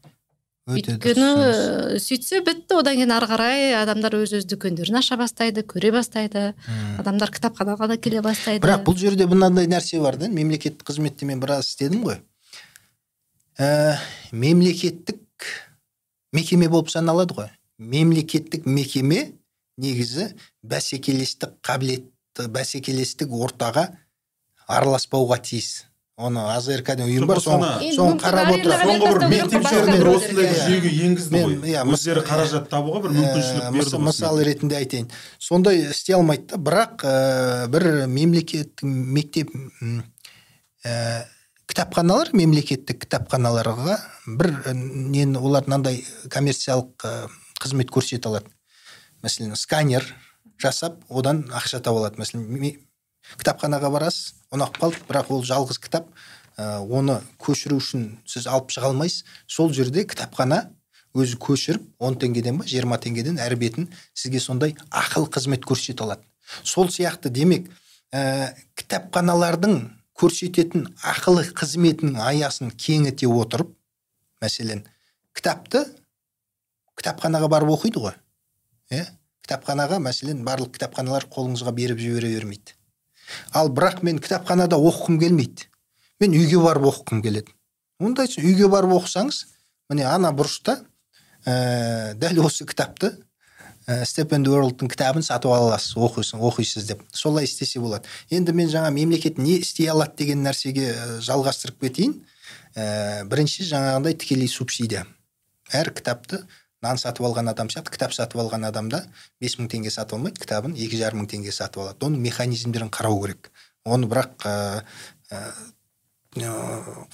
өте дұрыс өйткені сөйтсе бітті. Одан кейін ары қарай адамдар өз өз дүкендерін аша бастайды көре бастайды. Мм. адамдар кітапханаға да келе бастайды. бірақ бұл жерде мынандай нәрсе бар да мемлекеттік қызметте мен біраз істедім ғой. Ә, мемлекеттік мекеме болып саналады ғой. Мемлекеттік мекеме негізі бәсекелестік қабілетті бәсекелестік ортаға араласпауға тиіс. Оны азрк деген ұйым бар соны соны қарап мен соңғы бір керек. осындай жүйеге енгізді Мен- ғой иә, өздері қаражат табуға бір мүмкіншілік берді мыс- мысал ретінде айтайын. Сондай істей алмайды да бірақ ә, бір мемлекет мектеп ә, кітапханалар мемлекеттік кітапханаларға бір нені олар мынандай коммерциялық ә, қызмет көрсете алады. Мәселен сканер жасап одан ақша таба алады. Мәселен кітапханаға барасыз ұнап қалды бірақ ол жалғыз кітап ә, оны көшіру үшін сіз алып шыға алмайсыз. Сол жерде кітапхана өзі көшіріп 10 теңгеден ба 20 теңгеден әр бетін сізге сондай ақыл қызмет көрсете алады. Сол сияқты демек ә, кітапханалардың көрсететін ақылы қызметінің аясын кеңіте отырып мәселен кітапты кітапханаға барып оқиды ғой. Иә кітапханаға мәселен барлық кітапханалар қолыңызға беріп жібере бермейді. Ал бірақ мен кітапханада оқығым келмейді. Мен үйге барып оқығым келеді. Онда үйге барып оқысаңыз міне ана бұрышта ә, дәл осы кітапты ә, степен уорлдтың кітабын сатып ала аласыз оқисың оқисыз деп. Солай істесе болады. Енді мен жаңа мемлекет не істей алады деген нәрсеге ә, жалғастырып кетейін. Ә, бірінші жаңағындай тікелей субсидия. Әр кітапты нан сатып алған адам сияқты кітап сатып алған адамда бес мың теңге сатып алмайды кітабын екі жарым мың теңге сатып алады. Оның механизмдерін қарау керек. Оны бірақ ә, ә,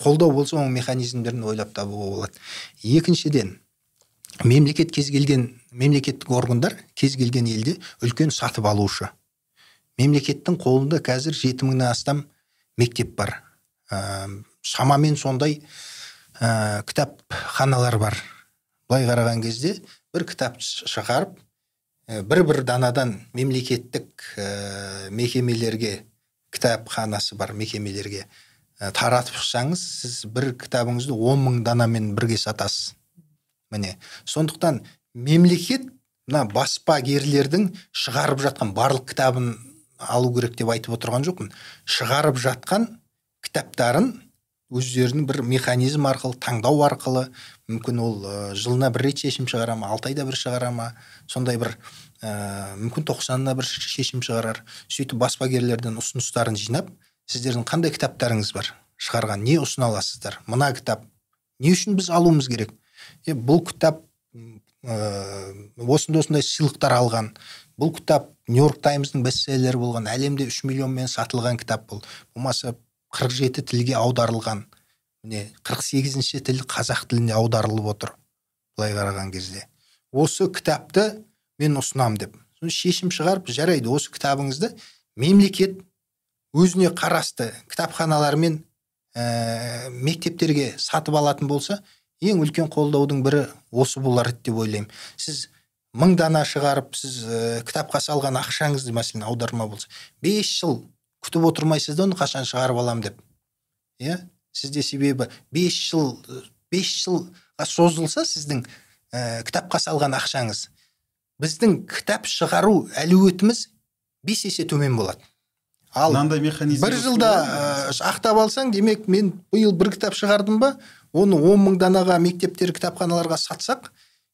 қолдау болса оның механизмдерін ойлап табуға болады. Екіншіден мемлекет кез келген мемлекеттік органдар кез келген елде үлкен сатып алушы. Мемлекеттің қолында қазір жеті мыңнан астам мектеп бар. Ә, шамамен сондай ә, кітапханалар бар. Былай қараған кезде бір кітап шығарып ә, бір бір данадан мемлекеттік ә, мекемелерге кітапханасы бар мекемелерге ә, таратып шықсаңыз сіз бір кітабыңызды он мың данамен бірге сатасыз. Міне сондықтан мемлекет мына баспагерлердің шығарып жатқан барлық кітабын алу керек деп айтып отырған жоқпын. Шығарып жатқан кітаптарын өздерінің бір механизм арқылы таңдау арқылы мүмкін ол жылына бір рет шешім шығара ма алты айда бір шығара ма сондай бір ә, мүмкін тоқсанына бір шешім шығарар. Сөйтіп баспагерлерден ұсыныстарын жинап сіздердің қандай кітаптарыңыз бар? Шығарған не ұсына аласыздар? Мына кітап. Не үшін біз алуымыз керек? Е бұл кітап ә, осындай осындай сыйлықтар алған. Бұл кітап нью йорк таймстың бестселлері болған. Әлемде үш миллионмен сатылған кітап бұл. Болмаса қырық жеті тілге аударылған. міне қырық сегізінші тіл қазақ тіліне аударылып отыр былай қараған кезде. Осы кітапты мен ұсынамын деп. Шешім шығарып жарайды осы кітабыңызды мемлекет өзіне қарасты кітапханалар мен ә, мектептерге сатып алатын болса ең үлкен қолдаудың бірі осы болар еді деп ойлаймын. Сіз мың дана шығарып сіз ә, кітапқа салған ақшаңызды мәселен аударма болса бес жыл күтіп отырмайсыз да оны қашан шығарып аламын деп. Иә? Сізде себебі бес жыл бес жылға созылса сіздің ә, кітапқа салған ақшаңыз біздің кітап шығару әлеуетіміз бес есе төмен болады ал мынандай механизм бір жылда ә, ақтап алсаң демек мен биыл бір кітап шығардым ба оны он мың данаға мектептер кітапханаларға сатсақ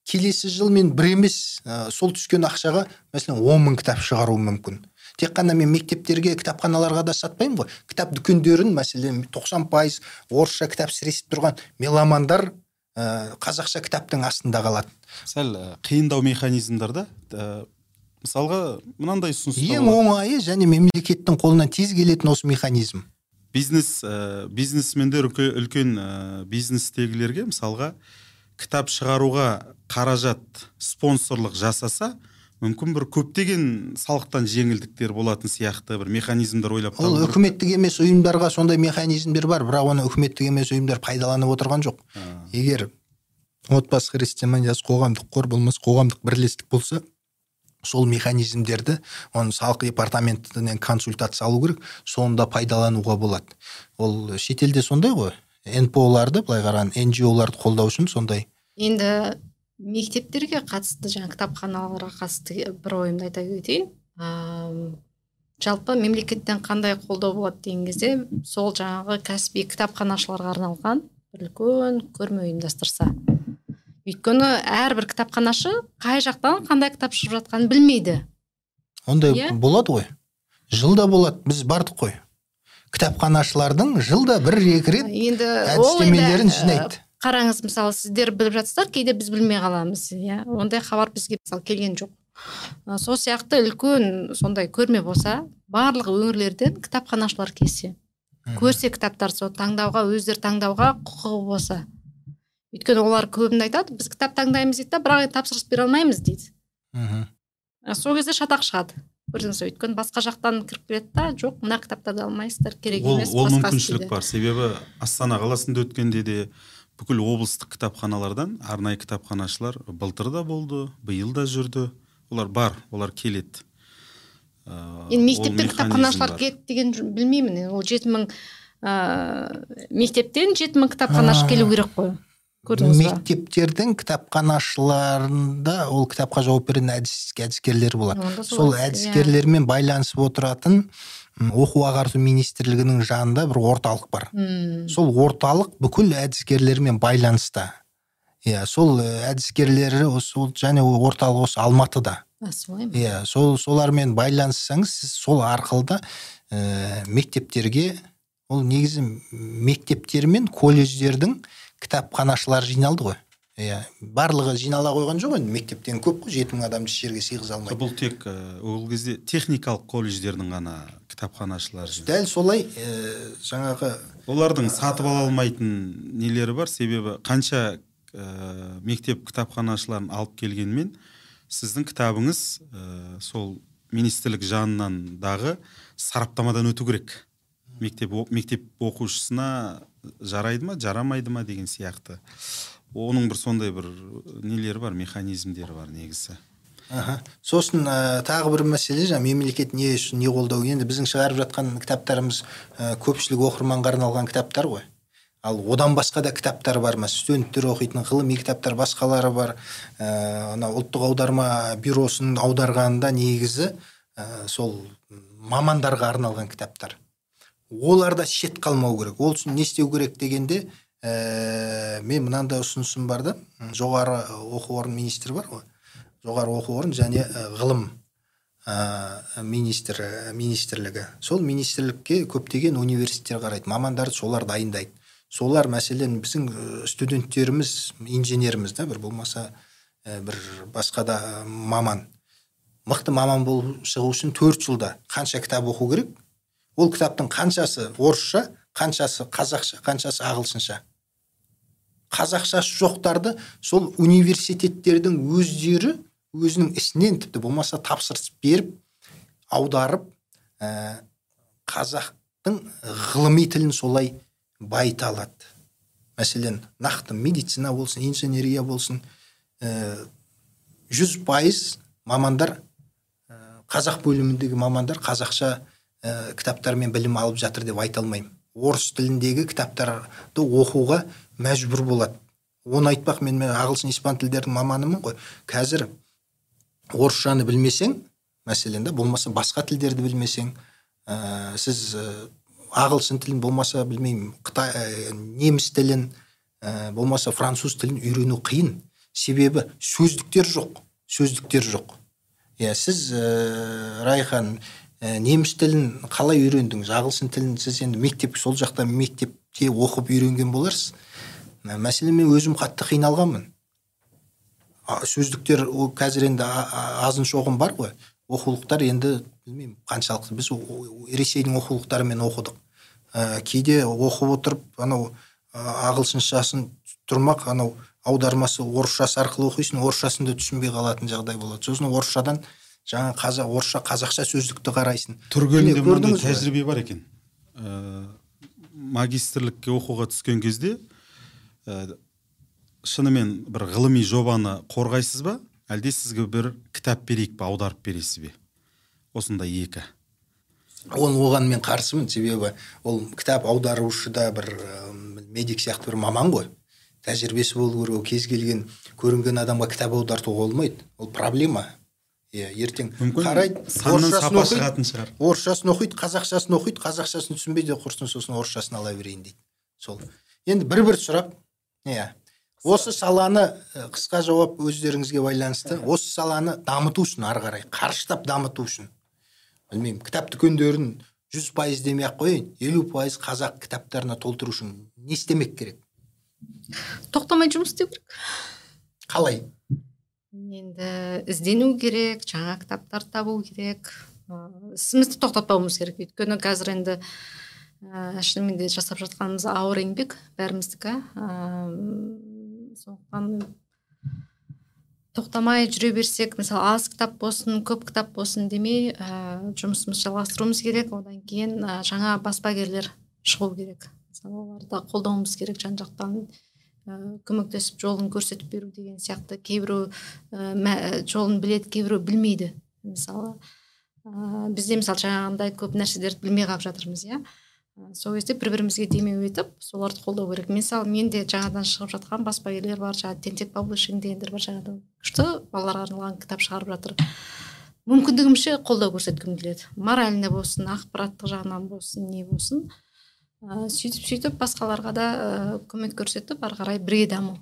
келесі жыл мен бір емес ә, сол түскен ақшаға мәселен он мың кітап шығаруым мүмкін. Тек қана мен мектептерге кітапханаларға да сатпаймын ғой. Кітап дүкендерін мәселен тоқсан пайыз орысша кітап сіресіп тұрған меломандар ә, қазақша кітаптың астында қалады сәл қиындау механизмдар да ә, мысалға мынандай ұсыныс ең оңайы және мемлекеттің қолынан тез келетін осы механизм. Бизнес ә, бизнесмендер үлкен ә, бизнестегілерге мысалға кітап шығаруға қаражат спонсорлық жасаса мүмкін бір көптеген салықтан жеңілдіктер болатын сияқты бір механизмдер ойлап ол үкіметтік емес ұйымдарға сондай механизмдер бар бірақ оны үкіметтік емес ұйымдар пайдаланып отырған жоқ. Егер отбасы христианиясы қоғамдық қор болмаса қоғамдық бірлестік болса сол механизмдерді оны салық департаментінен консультация алу керек соны да пайдалануға болады. Ол шетелде сондай ғой. Нпо-ларды былай қараған нжоларды қолдау үшін сондай. Енді мектептерге қатысты жаңа кітапханаларға қатысты бір ойымды айта кетейін. Ә, жалпы мемлекеттен қандай қолдау болады деген кезде сол жаңағы кәсіби кітапханашыларға арналған бір үлкен көрме ұйымдастырса. Өйткені әрбір кітапханашы қай жақтан қандай кітап шығып жатқанын білмейді. Ондай yeah? Иә. болады ғой. Жылда болады. Біз бардық қой. Кітапханашылардың жылда бір екі рет енді әдістемелерін жинайды. Қараңыз мысалы сіздер біліп жатсыздар кейде біз білмей қаламыз иә. Ондай хабар бізге мысалы келген жоқ. Сол сияқты үлкен сондай көрме болса барлық өңірлерден кітапханашылар келсе көрсе кітаптар сол таңдауға өздері таңдауға құқығы болса. Өйткені олар көбінде айтады біз кітап таңдаймыз дейді да бірақ тапсырыс бере алмаймыз дейді. Мхм сол кезде шатақ шығады. Көрдіңіз бе? Өйткені басқа жақтан кіріп келеді да жоқ мына кітаптарды алмайсыздар керек емес ол мүмкіншілік бар. Себебі астана қаласында өткенде де бүкіл облыстық кітапханалардан арнайы кітапханашылар былтыр да болды биыл да жүрді. Олар бар олар келеді. Енді мектептен кітапханашылар келеді деген білмеймін ол жеті мың ыыы мектептен жеті мың кітапханашы келу керек қой. Көрдіңіз ба? Мектептердің кітапханашыларында ол кітапқа жауап беретін әдіс әдіскерлер болады сол иә. әдіскерлермен байланысып отыратын оқу ағарту министрлігінің жанында бір орталық бар. Hmm. сол орталық бүкіл әдіскерлермен байланыста. Иә сол әдіскерлері осы және орталық осы алматыда. Солай ма? Иә сол солармен байланыссаңыз сіз сол арқылы да ә, мектептерге ол негізі мектептер мен колледждердің кітапханашылар жиналды ғой. Иә барлығы жинала қойған жоқ енді мектептен көп қой жеті мың адамды жерге сыйғыза алмайды бұл тек ол кезде техникалық колледждердің ғана кітапханашылары дәл солай ә, жаңағы олардың сатып ала алмайтын нелері бар. Себебі қанша ә, мектеп кітапханашыларын алып келгенмен сіздің кітабыңыз ә, сол министрлік жанынан дағы сараптамадан өту керек. Мектеп мектеп оқушысына жарайды ма жарамайды ма деген сияқты. Оның бір сондай бір нелері бар механизмдері бар негізі. Аха. Сосын ә, тағы бір мәселе жаңа мемлекет не үшін не қолдау енді біздің шығарып жатқан кітаптарымыз ә, көпшілік оқырманға арналған кітаптар ғой. Ал одан басқа да кітаптар бар ма студенттер оқитын ғылыми кітаптар басқалары бар. Ана ұлттық аударма бюросының аударғанында негізі ә, сол мамандарға арналған кітаптар. Оларда шет қалмау керек. Ол үшін не істеу керек дегенде ә, мен мынандай ұсынысым бар да. Жоғары оқу орын министрі бар ғой. Жоғары оқу орын және ғылым ә, министр министрлігі. Сол министрлікке көптеген университеттер қарайды. Мамандарды солар дайындайды. Солар мәселен біздің студенттеріміз инженеріміз да бір болмаса бір басқа да маман. Мықты маман болып шығу үшін төрт жылда қанша кітап оқу керек? Ол кітаптың қаншасы орысша қаншасы қазақша қаншасы ағылшынша. Қазақшасы жоқтарды сол университеттердің өздері өзінің ісінен тіпті болмаса тапсырыс беріп аударып ә, қазақтың ғылыми тілін солай байыта алады. Мәселен нақты медицина болсын инженерия болсын ә, жүз пайыз мамандар ә, қазақ бөліміндегі мамандар қазақша ә, кітаптармен білім алып жатыр деп айта алмаймын. Орыс тіліндегі кітаптарды оқуға мәжбүр болады. Оны айтпақ мен, мен ағылшын испан тілдердің маманымын ғой. Қазір орысшаны білмесең мәселен да болмаса басқа тілдерді білмесең ә, сіз ә, ағылшын тілін болмаса білмеймін қытай ә, неміс тілін ә, болмаса француз тілін үйрену қиын. Себебі сөздіктер жоқ сөздіктер жоқ. Иә сіз ә, райхан ә, неміс тілін қалай үйрендіңіз? Ағылшын тілін сіз енді мектеп сол жақта мектепте оқып үйренген боларсыз. Мәселен мен өзім қатты қиналғанмын. Сөздіктер ол қазір енді азын шоғын бар ғой. Оқулықтар енді білмеймін қаншалықты біз ресейдің оқулықтарымен оқыдық. Ә, кейде оқып отырып анау ағылшыншасын тұрмақ анау аудармасы орысшасы арқылы оқисың орысшасын да түсінбей қалатын жағдай болады. Сосын орысшадан жаңа қазақ орысша қазақша сөздікті қарайсың. Түргенде мынандай тәжірибе бар екен. Ә, магистрлікке оқуға түскен кезде ә, шынымен бір ғылыми жобаны қорғайсыз ба? Әлде сізге бір кітап берейік па аударып бересіз бе? Осындай екі. Ол оған мен қарсымын себебі ол кітап аударушы да бір медик сияқты бір маман ғой. Тәжірибесі болу керек ол кез келген көрінген адамға кітап аудартуға болмайды. Ол проблема. Иә ертең қарайды орысшасын шығатын шығар. орысшасын оқиды қазақшасын оқиды қазақшасын түсінбейді құрсын сосын орысшасын ала берейін дейді сол. Енді бір бір сұрақ иә. Осы саланы қысқа жауап өздеріңізге байланысты осы саланы дамыту үшін ары қарай қарыштап дамыту үшін. Білмеймін кітап дүкендерін жүз пайыз демей ақ қояйын елу пайыз қазақ кітаптарына толтыру үшін не істемек керек? Тоқтамай жұмыс істеу керек? Қалай? Енді іздену керек жаңа кітаптар табу керек. Ісімізді тоқтатпауымыз керек. Өйткені қазір енді ә, шынымен де жасап жатқанымыз ауыр еңбек бәріміздікі. Сондықтан тоқтамай жүре берсек мысалы аз кітап болсын көп кітап болсын демей ә, жұмысымызды жалғастыруымыз керек. Одан кейін ә, жаңа баспагерлер шығу керек. Мысалы оларды қолдауымыз керек жан жақтан. ә, көмектесіп жолын көрсетіп беру деген сияқты кейбіреу ә, жолын біледі кейбіреу білмейді мысалы. Ә, бізде мысалы жаңағындай көп нәрселерді білмей қалып жатырмыз иә. Сол кезде бір бірімізге демеу етіп соларды қолдау керек. Мысалы менде жаңадан шығып жатқан баспагерлер бар жаңағы тентек паблишинг дегендер бар жаңадан күшті балаларға арналған кітап шығарып жатыр. Мүмкіндігімше қолдау көрсеткім келеді. Морально болсын ақпараттық жағынан болсын не болсын. Ә, сөйтіп сөйтіп басқаларға да ә, көмек көрсетіп ары қарай бірге даму.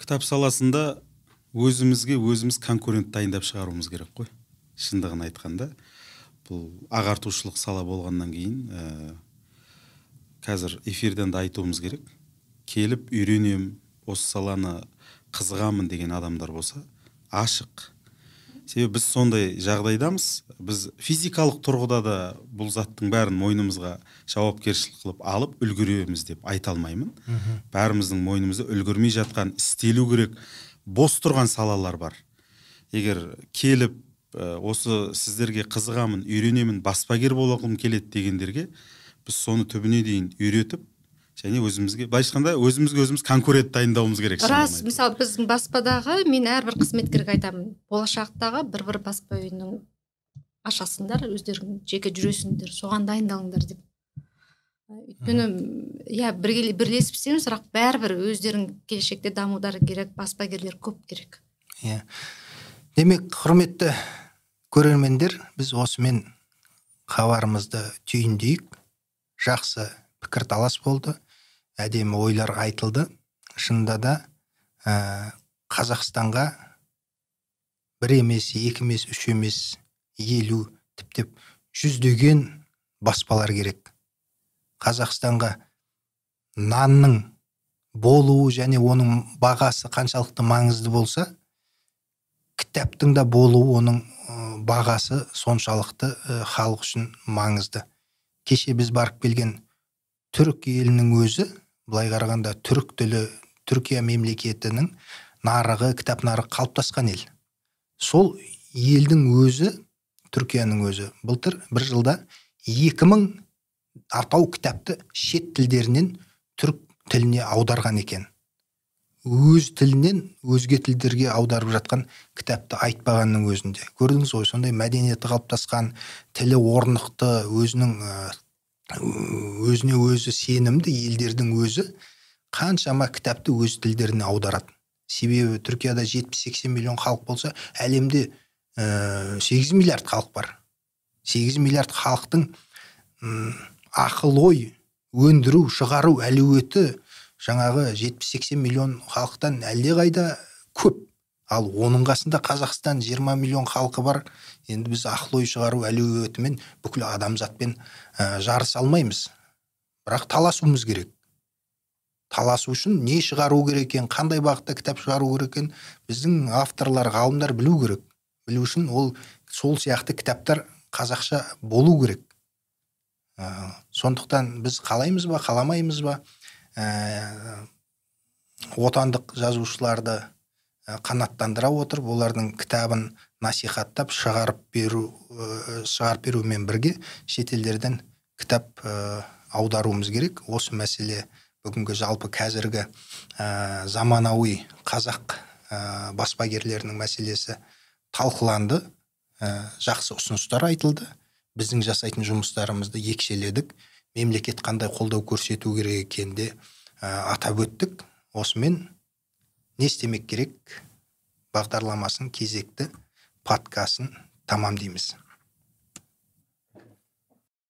Кітап саласында өзімізге өзіміз конкурент дайындап шығаруымыз керек қой. Шындығын айтқанда. Бұл ағартушылық сала болғаннан кейін ә, қазір эфирден де айтуымыз керек. Келіп үйренем осы саланы қызығамын деген адамдар болса ашық. Себебі біз сондай жағдайдамыз. Біз физикалық тұрғыда да бұл заттың бәрін мойнымызға жауапкершілік қылып алып үлгереміз деп айта алмаймын. Бәріміздің мойнымызда үлгермей жатқан істелу керек бос тұрған салалар бар. Егер келіп Э, осы сіздерге қызығамын үйренемін баспагер болғым келеді дегендерге біз соны түбіне дейін үйретіп және өзімізге былайша айтқанда өзімізге өзіміз конкурент дайындауымыз керек рас мысалы біздің баспадағы мен әрбір қызметкерге айтамын болашақтағы бір бір баспа үйінің ашасыңдар өздерің жеке жүресіңдер соған дайындалыңдар деп. Өйткені иә бірлесіп істейміз бірақ бәрібір өздерің келешекте дамудары керек баспагерлер көп керек. Иә. Демек құрметті көрермендер біз осымен хабарымызды түйіндейік. Жақсы пікірталас болды. Әдемі ойлар айтылды. Шынында да ә, қазақстанға бір емес екі емес үш емес елу тіптеп жүздеген баспалар керек. Қазақстанға нанның болуы және оның бағасы қаншалықты маңызды болса кітаптың да болуы оның бағасы соншалықты халық үшін маңызды. Кеше біз барып келген түрік елінің өзі былай қарағанда түрік тілі түркия мемлекетінің нарығы кітап нарығы қалыптасқан ел. Сол елдің өзі түркияның өзі былтыр бір жылда екі мың атау кітапты шет тілдерінен түрік тіліне аударған екен. Өз тілінен өзге тілдерге аударып жатқан кітапты айтпағанның өзінде. Көрдіңіз ғой сондай мәдениеті қалыптасқан тілі орнықты өзінің өзіне өзі сенімді елдердің өзі қаншама кітапты өз тілдеріне аударады себебі түркияда 70-80 миллион халық болса әлемде ә, 8 миллиард халық бар. 8 миллиард халықтың ақыл ой өндіру шығару әлеуеті жаңағы 70-80 миллион халықтан әлдеқайда көп. Ал оның қасында қазақстан 20 миллион халқы бар. Енді біз ақыл ой шығару әлеуетімен бүкіл адамзатпен ә, жарыса алмаймыз. Бірақ таласуымыз керек. Таласу үшін не шығару керек екен қандай бағытта кітап шығару керек екен біздің авторлар ғалымдар білу керек. Білу үшін ол сол сияқты кітаптар қазақша болу керек. Ә, сондықтан біз қалаймыз ба қаламаймыз ба? Ә, отандық жазушыларды ә, қанаттандыра отырып олардың кітабын насихаттап шығарып беру ә, шығарып берумен бірге шетелдерден кітап ә, аударуымыз керек. Осы мәселе бүгінгі жалпы қазіргі ә, заманауи қазақ ә, баспагерлерінің мәселесі талқыланды. Ә, жақсы ұсыныстар айтылды. Біздің жасайтын жұмыстарымызды екшеледік. Мемлекет қандай қолдау көрсету керек екенін де ә, атап өттік. Осымен не істемек керек? Бағдарламасын кезекті подкастын тамамдаймыз.